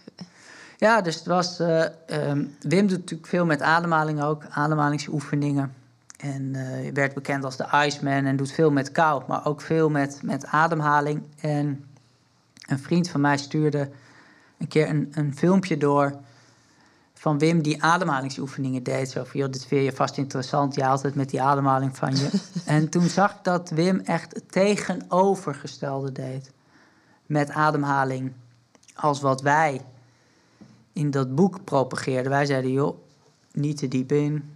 Ja, dus het was... Uh, um, Wim doet natuurlijk veel met ademhaling ook, ademhalingsoefeningen En uh, werd bekend als de Iceman en doet veel met kou, maar ook veel met, met ademhaling. En een vriend van mij stuurde een keer een, een filmpje door van Wim die ademhalingsoefeningen deed. Zo van, joh, dit vind je vast interessant, je altijd met die ademhaling van je. en toen zag ik dat Wim echt het tegenovergestelde deed. Met ademhaling als wat wij in dat boek propageerden. Wij zeiden, joh, niet te diep in.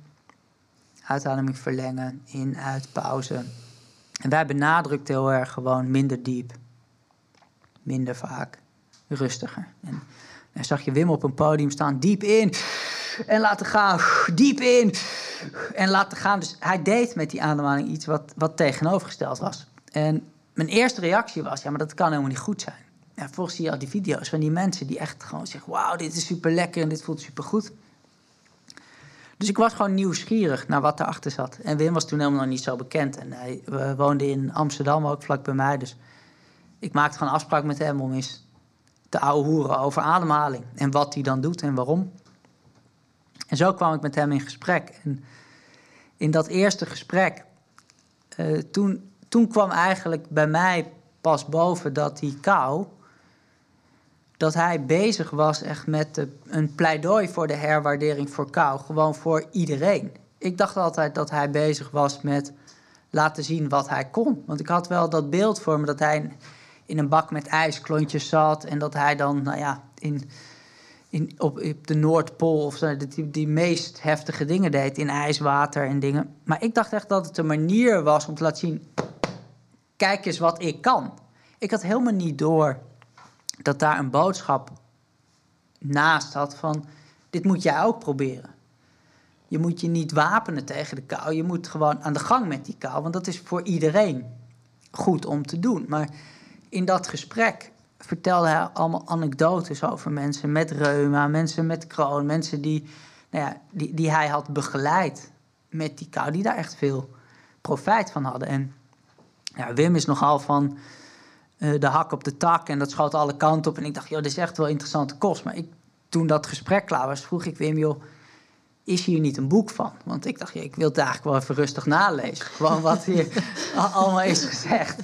Uitademing verlengen, in, uit, pauze. En wij benadrukten heel erg gewoon minder diep. Minder vaak. Rustiger. En dan zag je Wim op een podium staan, diep in. En laten gaan, diep in. En laten gaan. Dus hij deed met die ademhaling iets wat, wat tegenovergesteld was. En mijn eerste reactie was, ja, maar dat kan helemaal niet goed zijn. Ja, volgens zie je al die video's van die mensen die echt gewoon zeggen... wauw, dit is super lekker en dit voelt super goed. Dus ik was gewoon nieuwsgierig naar wat erachter zat. En Wim was toen helemaal nog niet zo bekend. En hij woonde in Amsterdam ook vlak bij mij. Dus ik maakte gewoon afspraak met hem om eens te hoeren over ademhaling. En wat hij dan doet en waarom. En zo kwam ik met hem in gesprek. En in dat eerste gesprek, uh, toen, toen kwam eigenlijk bij mij pas boven dat die kou dat hij bezig was echt met een pleidooi voor de herwaardering voor kou. Gewoon voor iedereen. Ik dacht altijd dat hij bezig was met laten zien wat hij kon. Want ik had wel dat beeld voor me dat hij in een bak met ijsklontjes zat. En dat hij dan, nou ja, in, in, op, op de Noordpool of zo, die, die meest heftige dingen deed. In ijswater en dingen. Maar ik dacht echt dat het een manier was om te laten zien: kijk eens wat ik kan. Ik had helemaal niet door dat daar een boodschap naast had van dit moet jij ook proberen. Je moet je niet wapenen tegen de kou. Je moet gewoon aan de gang met die kou. Want dat is voor iedereen goed om te doen. Maar in dat gesprek vertelde hij allemaal anekdotes over mensen met reuma, mensen met kroon, mensen die, nou ja, die, die hij had begeleid met die kou, die daar echt veel profijt van hadden. En ja, Wim is nogal van de hak op de tak en dat schoot alle kanten op. En ik dacht, joh, dit is echt wel interessante kost. Maar ik, toen dat gesprek klaar was, vroeg ik Wim, joh, is hier niet een boek van? Want ik dacht, ja, ik wil het eigenlijk wel even rustig nalezen. Gewoon wat hier allemaal is gezegd.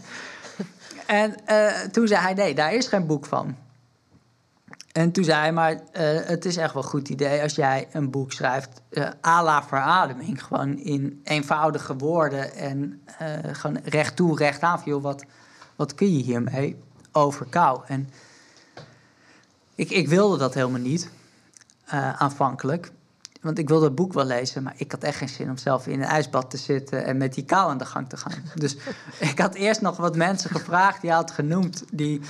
En uh, toen zei hij, nee, daar is geen boek van. En toen zei hij, maar uh, het is echt wel een goed idee als jij een boek schrijft uh, à la verademing. Gewoon in eenvoudige woorden en gewoon recht toe, recht aan. Joh, wat, wat kun je hiermee over kou? En ik, ik wilde dat helemaal niet uh, aanvankelijk. Want ik wilde het boek wel lezen, maar ik had echt geen zin om zelf in een ijsbad te zitten en met die kou aan de gang te gaan. Dus ik had eerst nog wat mensen gevraagd, die hij had genoemd, die,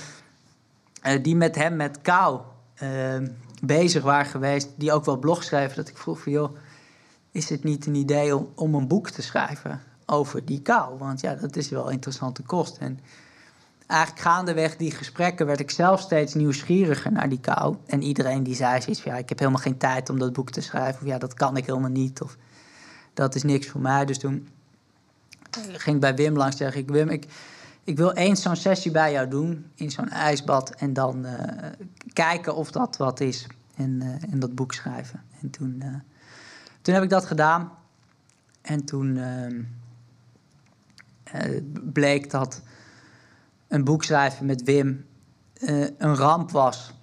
uh, die met hem met kou uh, bezig waren geweest, die ook wel blog schreven. Dat ik vroeg van, joh, is het niet een idee om, om een boek te schrijven over die kou? Want ja, dat is wel een interessante kost. En eigenlijk gaandeweg die gesprekken werd ik zelf steeds nieuwsgieriger naar die kou. En iedereen die zei zoiets ja, ik heb helemaal geen tijd om dat boek te schrijven. Of ja, dat kan ik helemaal niet. Of dat is niks voor mij. Dus toen ging ik bij Wim langs zeg ik, Wim, ik, ik wil eens zo'n sessie bij jou doen in zo'n ijsbad. En dan uh, kijken of dat wat is. En, uh, en dat boek schrijven. En toen, toen heb ik dat gedaan. En toen ehm, bleek dat een boek schrijven met Wim uh, een ramp was.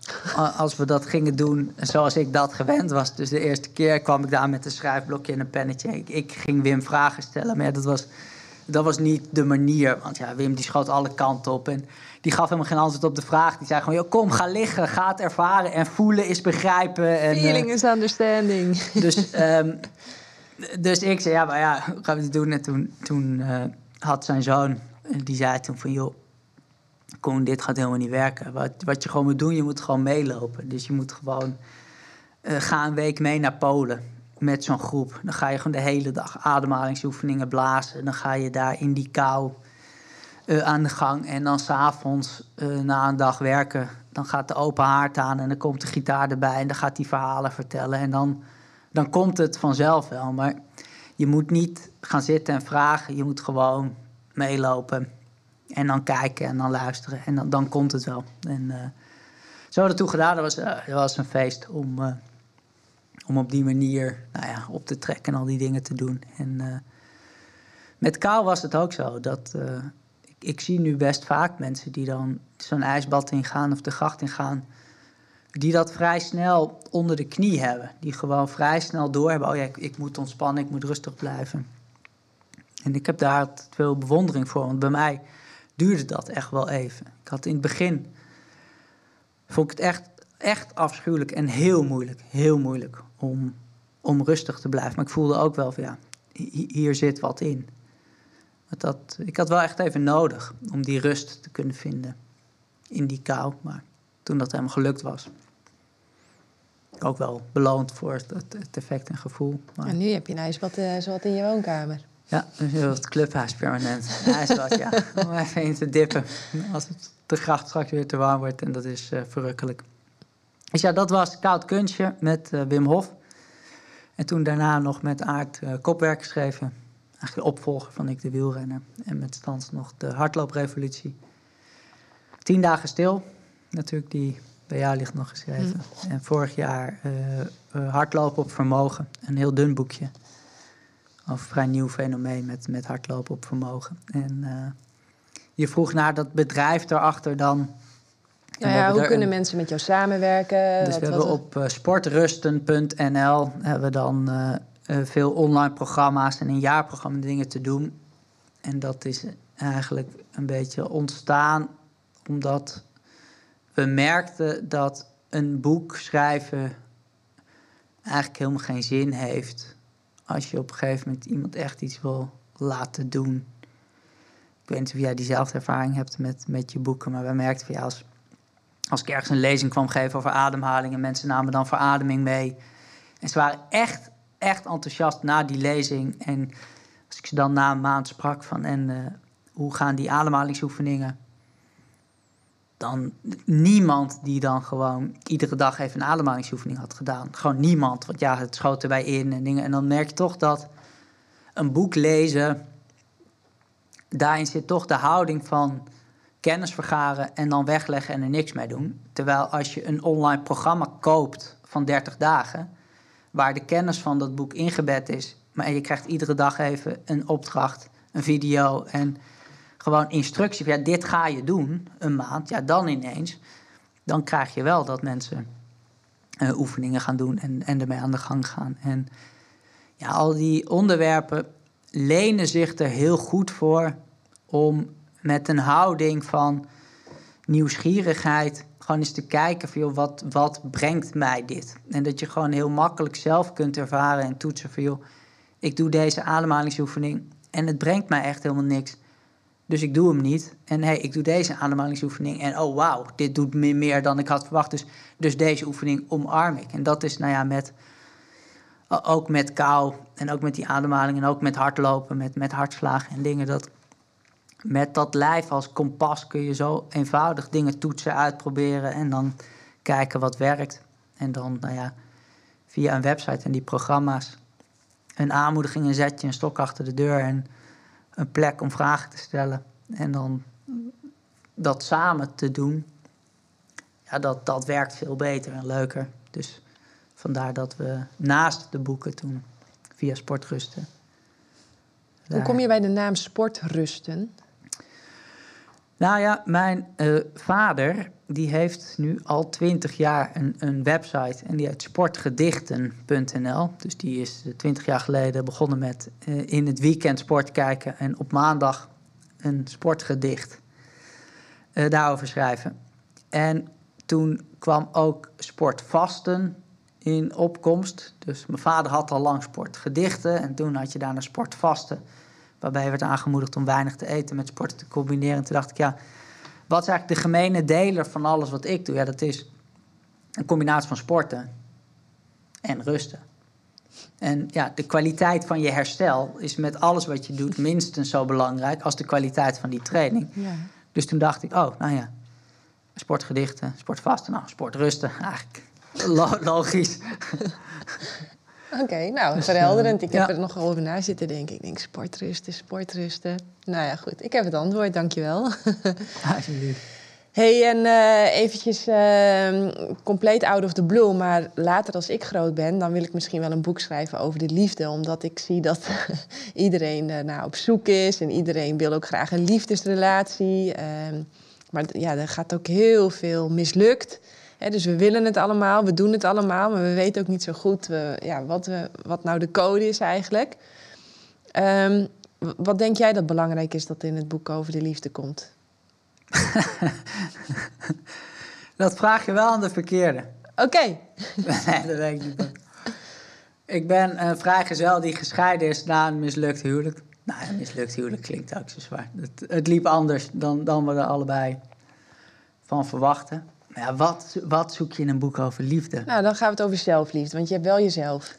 Als we dat gingen doen zoals ik dat gewend was. Dus de eerste keer kwam ik daar met een schrijfblokje en een pennetje. Ik, ik ging Wim vragen stellen, maar ja, dat, was, dat was niet de manier. Want ja, Wim die schoot alle kanten op en die gaf helemaal geen antwoord op de vraag. Die zei gewoon, joh, kom, ga liggen, ga het ervaren. En voelen is begrijpen. En, Feeling uh, is understanding. Dus, um, dus ik zei, ja, maar ja, gaan we het doen? En toen, toen uh, had zijn zoon, die zei toen van, joh Koen, dit gaat helemaal niet werken. Wat, wat je gewoon moet doen, je moet gewoon meelopen. Dus je moet gewoon uh, ga een week mee naar Polen met zo'n groep. Dan ga je gewoon de hele dag ademhalingsoefeningen blazen. Dan ga je daar in die kou uh, aan de gang. En dan s'avonds, uh, na een dag werken, dan gaat de open haard aan en dan komt de gitaar erbij en dan gaat die verhalen vertellen. En dan, dan komt het vanzelf wel. Maar je moet niet gaan zitten en vragen. Je moet gewoon meelopen. En dan kijken en dan luisteren. En dan, dan komt het wel. En uh, zo toen gedaan. Dat was, uh, dat was een feest om, uh, om op die manier nou ja, op te trekken en al die dingen te doen. En Met kou was het ook zo. Dat, ik, ik, zie nu best vaak mensen die dan zo'n ijsbad ingaan of de gracht ingaan. Die dat vrij snel onder de knie hebben. Die gewoon vrij snel doorhebben. Oh ja, ik, ik moet ontspannen, ik moet rustig blijven. En ik heb daar veel bewondering voor. Want bij mij duurde dat echt wel even. Ik had in het begin. vond ik het echt, echt afschuwelijk en heel moeilijk. Heel moeilijk om, om rustig te blijven. Maar ik voelde ook wel van ja, hier zit wat in. Dat, ik had wel echt even nodig om die rust te kunnen vinden in die kou. Maar toen dat helemaal gelukt was, ook wel beloond voor het, effect en gevoel. Maar... En nu heb je een ijsbad uh, zowat in je woonkamer. Ja, het clubhuis permanent. ijsbad, ja. Om even in te dippen als het de gracht straks weer te warm wordt. En dat is uh, verrukkelijk. Dus ja, dat was Koud Kunstje met uh, Wim Hof. En toen daarna nog met Aard Kopwerk geschreven eigenlijk de opvolger van Ik de Wielrenner. En met stand nog de hardlooprevolutie. Tien dagen stil, natuurlijk, die bij jou ligt nog geschreven. Mm. En vorig jaar hardlopen op vermogen, een heel dun boekje. Over vrij nieuw fenomeen met, met hardlopen op vermogen. En uh, je vroeg naar dat bedrijf daarachter dan. Nou ja, hoe kunnen mensen met jou samenwerken? Dus we hebben op sportrusten.nl hebben we dan uh, veel online programma's en een jaarprogramma dingen te doen. En dat is eigenlijk een beetje ontstaan omdat we merkten dat een boek schrijven eigenlijk helemaal geen zin heeft als je op een gegeven moment iemand echt iets wil laten doen. Ik weet niet of jij diezelfde ervaring hebt met, met je boeken, maar we merkten van ja, als, als ik ergens een lezing kwam geven over ademhaling en mensen namen dan verademing mee. En ze waren echt echt enthousiast na die lezing. En als ik ze dan na een maand sprak van en uh, hoe gaan die ademhalingsoefeningen? Dan niemand die dan gewoon iedere dag even een ademhalingsoefening had gedaan. Gewoon niemand, want ja, het schoot erbij in en dingen. En dan merk je toch dat een boek lezen, daarin zit toch de houding van kennis vergaren en dan wegleggen en er niks mee doen. Terwijl als je een online programma koopt van 30 dagen, waar de kennis van dat boek ingebed is. Maar je krijgt iedere dag even een opdracht, een video en gewoon instructie. Ja, dit ga je doen, een maand. Ja, dan ineens. Dan krijg je wel dat mensen uh, oefeningen gaan doen en, en ermee aan de gang gaan. En ja, al die onderwerpen lenen zich er heel goed voor om met een houding van nieuwsgierigheid gewoon eens te kijken van joh, wat, wat brengt mij dit? En dat je gewoon heel makkelijk zelf kunt ervaren en toetsen van joh, ik doe deze ademhalingsoefening en het brengt mij echt helemaal niks. Dus ik doe hem niet. En hey, ik doe deze ademhalingsoefening en oh wauw, dit doet me meer dan ik had verwacht. Dus, dus deze oefening omarm ik. En dat is nou ja met, ook met kou en ook met die ademhaling en ook met hardlopen, met, met hartslagen en dingen. Dat, met dat lijf als kompas kun je zo eenvoudig dingen toetsen, uitproberen en dan kijken wat werkt. En dan, nou ja, via een website en die programma's een aanmoediging, een zetje, een stok achter de deur en een plek om vragen te stellen. En dan dat samen te doen, ja, dat, dat werkt veel beter en leuker. Dus vandaar dat we naast de boeken toen via Sportrusten. Hoe kom je bij de naam Sportrusten? Nou ja, mijn uh, vader die heeft nu al twintig jaar een, een website en die heet sportgedichten.nl. Dus die is eh, twintig jaar geleden begonnen met uh, in het weekend sport kijken en op maandag een sportgedicht daarover schrijven. En toen kwam ook sportvasten in opkomst. Dus mijn vader had al lang sportgedichten en toen had je daarna sportvasten waarbij werd aangemoedigd om weinig te eten met sporten te combineren. En toen dacht ik, ja, wat is eigenlijk de gemene deler van alles wat ik doe? Ja, dat is een combinatie van sporten en rusten. En ja, de kwaliteit van je herstel is met alles wat je doet minstens zo belangrijk als de kwaliteit van die training. Ja. Dus toen dacht ik, oh, nou ja, sportgedichten, sportvasten, nou, sportrusten, eigenlijk logisch. Oké, nou, dus, verhelderend. Ik heb er nog over na zitten denken. Ik denk sportrusten, sportrusten. Nou ja, goed. Ik heb het antwoord, dankjewel. Alsjeblieft. hey, en uh, eventjes uh, compleet out of the blue, maar later als ik groot ben, dan wil ik misschien wel een boek schrijven over de liefde, omdat ik zie dat iedereen uh, nou, op zoek is en iedereen wil ook graag een liefdesrelatie. Ehm, maar ja, er gaat ook heel veel mislukt. Dus we willen het allemaal, we doen het allemaal, maar we weten ook niet zo goed ja, wat, we, wat nou de code is eigenlijk. Um, wat denk jij dat belangrijk is dat in het boek over de liefde komt? dat vraag je wel aan de verkeerde. Oké. nee, dat ik niet. Ik ben een vrijgezel die gescheiden is na een mislukt huwelijk. Nou, een mislukt huwelijk klinkt ook zo zwaar. Het, het liep anders dan, dan we er allebei van verwachten. Ja, wat, wat zoek je in een boek over liefde? Nou, dan gaan we het over zelfliefde, want je hebt wel jezelf.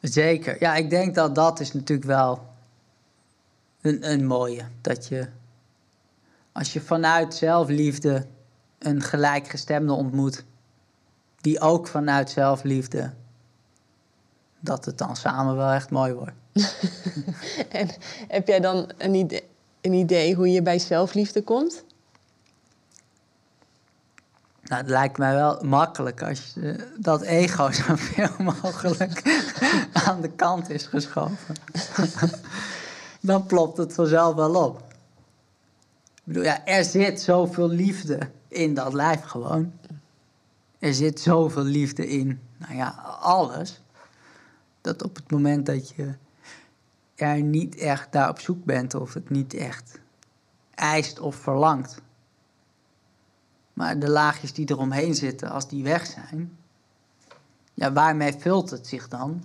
Zeker. Ja, ik denk dat dat is natuurlijk wel een, een mooie. Dat je, als je vanuit zelfliefde een gelijkgestemde ontmoet, die ook vanuit zelfliefde, dat het dan samen wel echt mooi wordt. en heb jij dan een idee, een idee hoe je bij zelfliefde komt? Nou, het lijkt mij wel makkelijk als je dat ego zoveel mogelijk aan de kant is geschoven dan plopt het vanzelf wel op. Ik bedoel, ja, er zit zoveel liefde in dat lijf gewoon. Er zit zoveel liefde in, nou ja, alles. Dat op het moment dat je er niet echt daar op zoek bent of het niet echt eist of verlangt. Maar de laagjes die eromheen zitten, als die weg zijn, ja, waarmee vult het zich dan?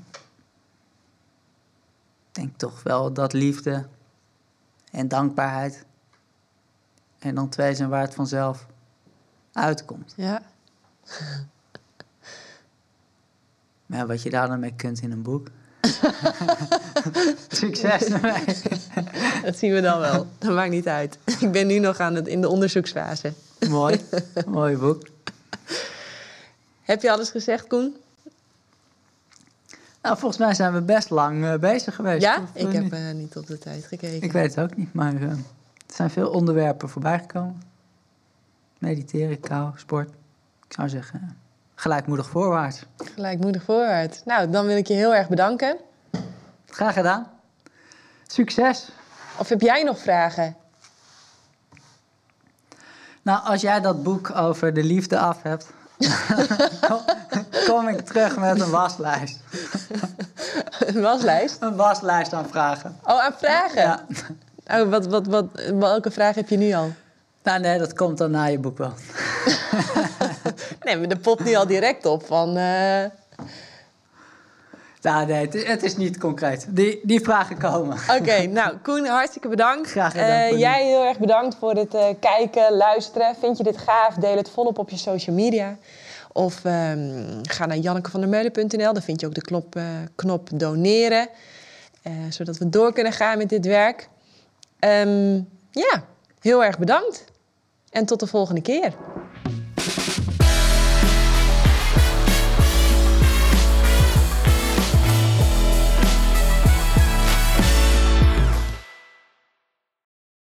denk toch wel dat liefde en dankbaarheid en dan twee zijn waar het vanzelf uitkomt. Ja. Maar wat je daar dan mee kunt in een boek. Succes ermee. Dat zien we dan wel. Dat maakt niet uit. Ik ben nu nog aan het, in de onderzoeksfase. Mooi. Mooi boek. Heb je alles gezegd, Koen? Nou, volgens mij zijn we best lang uh, bezig geweest. Ja? ik heb uh, niet op de tijd gekeken. Ik weet het ook niet, maar er zijn veel onderwerpen voorbijgekomen. Mediteren, kou, sport. Ik zou zeggen, gelijkmoedig voorwaarts. Gelijkmoedig voorwaarts. Nou, dan wil ik je heel erg bedanken. Graag gedaan. Succes. Of heb jij nog vragen? Nou, als jij dat boek over de liefde af hebt, kom, kom, ik terug met een waslijst. Een waslijst? Een waslijst aan vragen. Oh, aan vragen? Ja. Oh, wat, wat, wat, welke vraag heb je nu al? Nou, nee, dat komt dan na je boek wel. nee, maar de popt nu al direct op van... Uh... Nou, nee, het is, niet concreet. Die, die vragen komen. Oké, nou, Koen, hartstikke bedankt. Graag gedaan. Uh, jij heel erg bedankt voor het uh, kijken, luisteren. Vind je dit gaaf? Deel het volop op je social media. Of um, ga naar jannekevandermeulen.nl. Daar vind je ook de knop, uh, knop doneren. zodat we door kunnen gaan met dit werk. Um, ja, heel erg bedankt. En tot de volgende keer.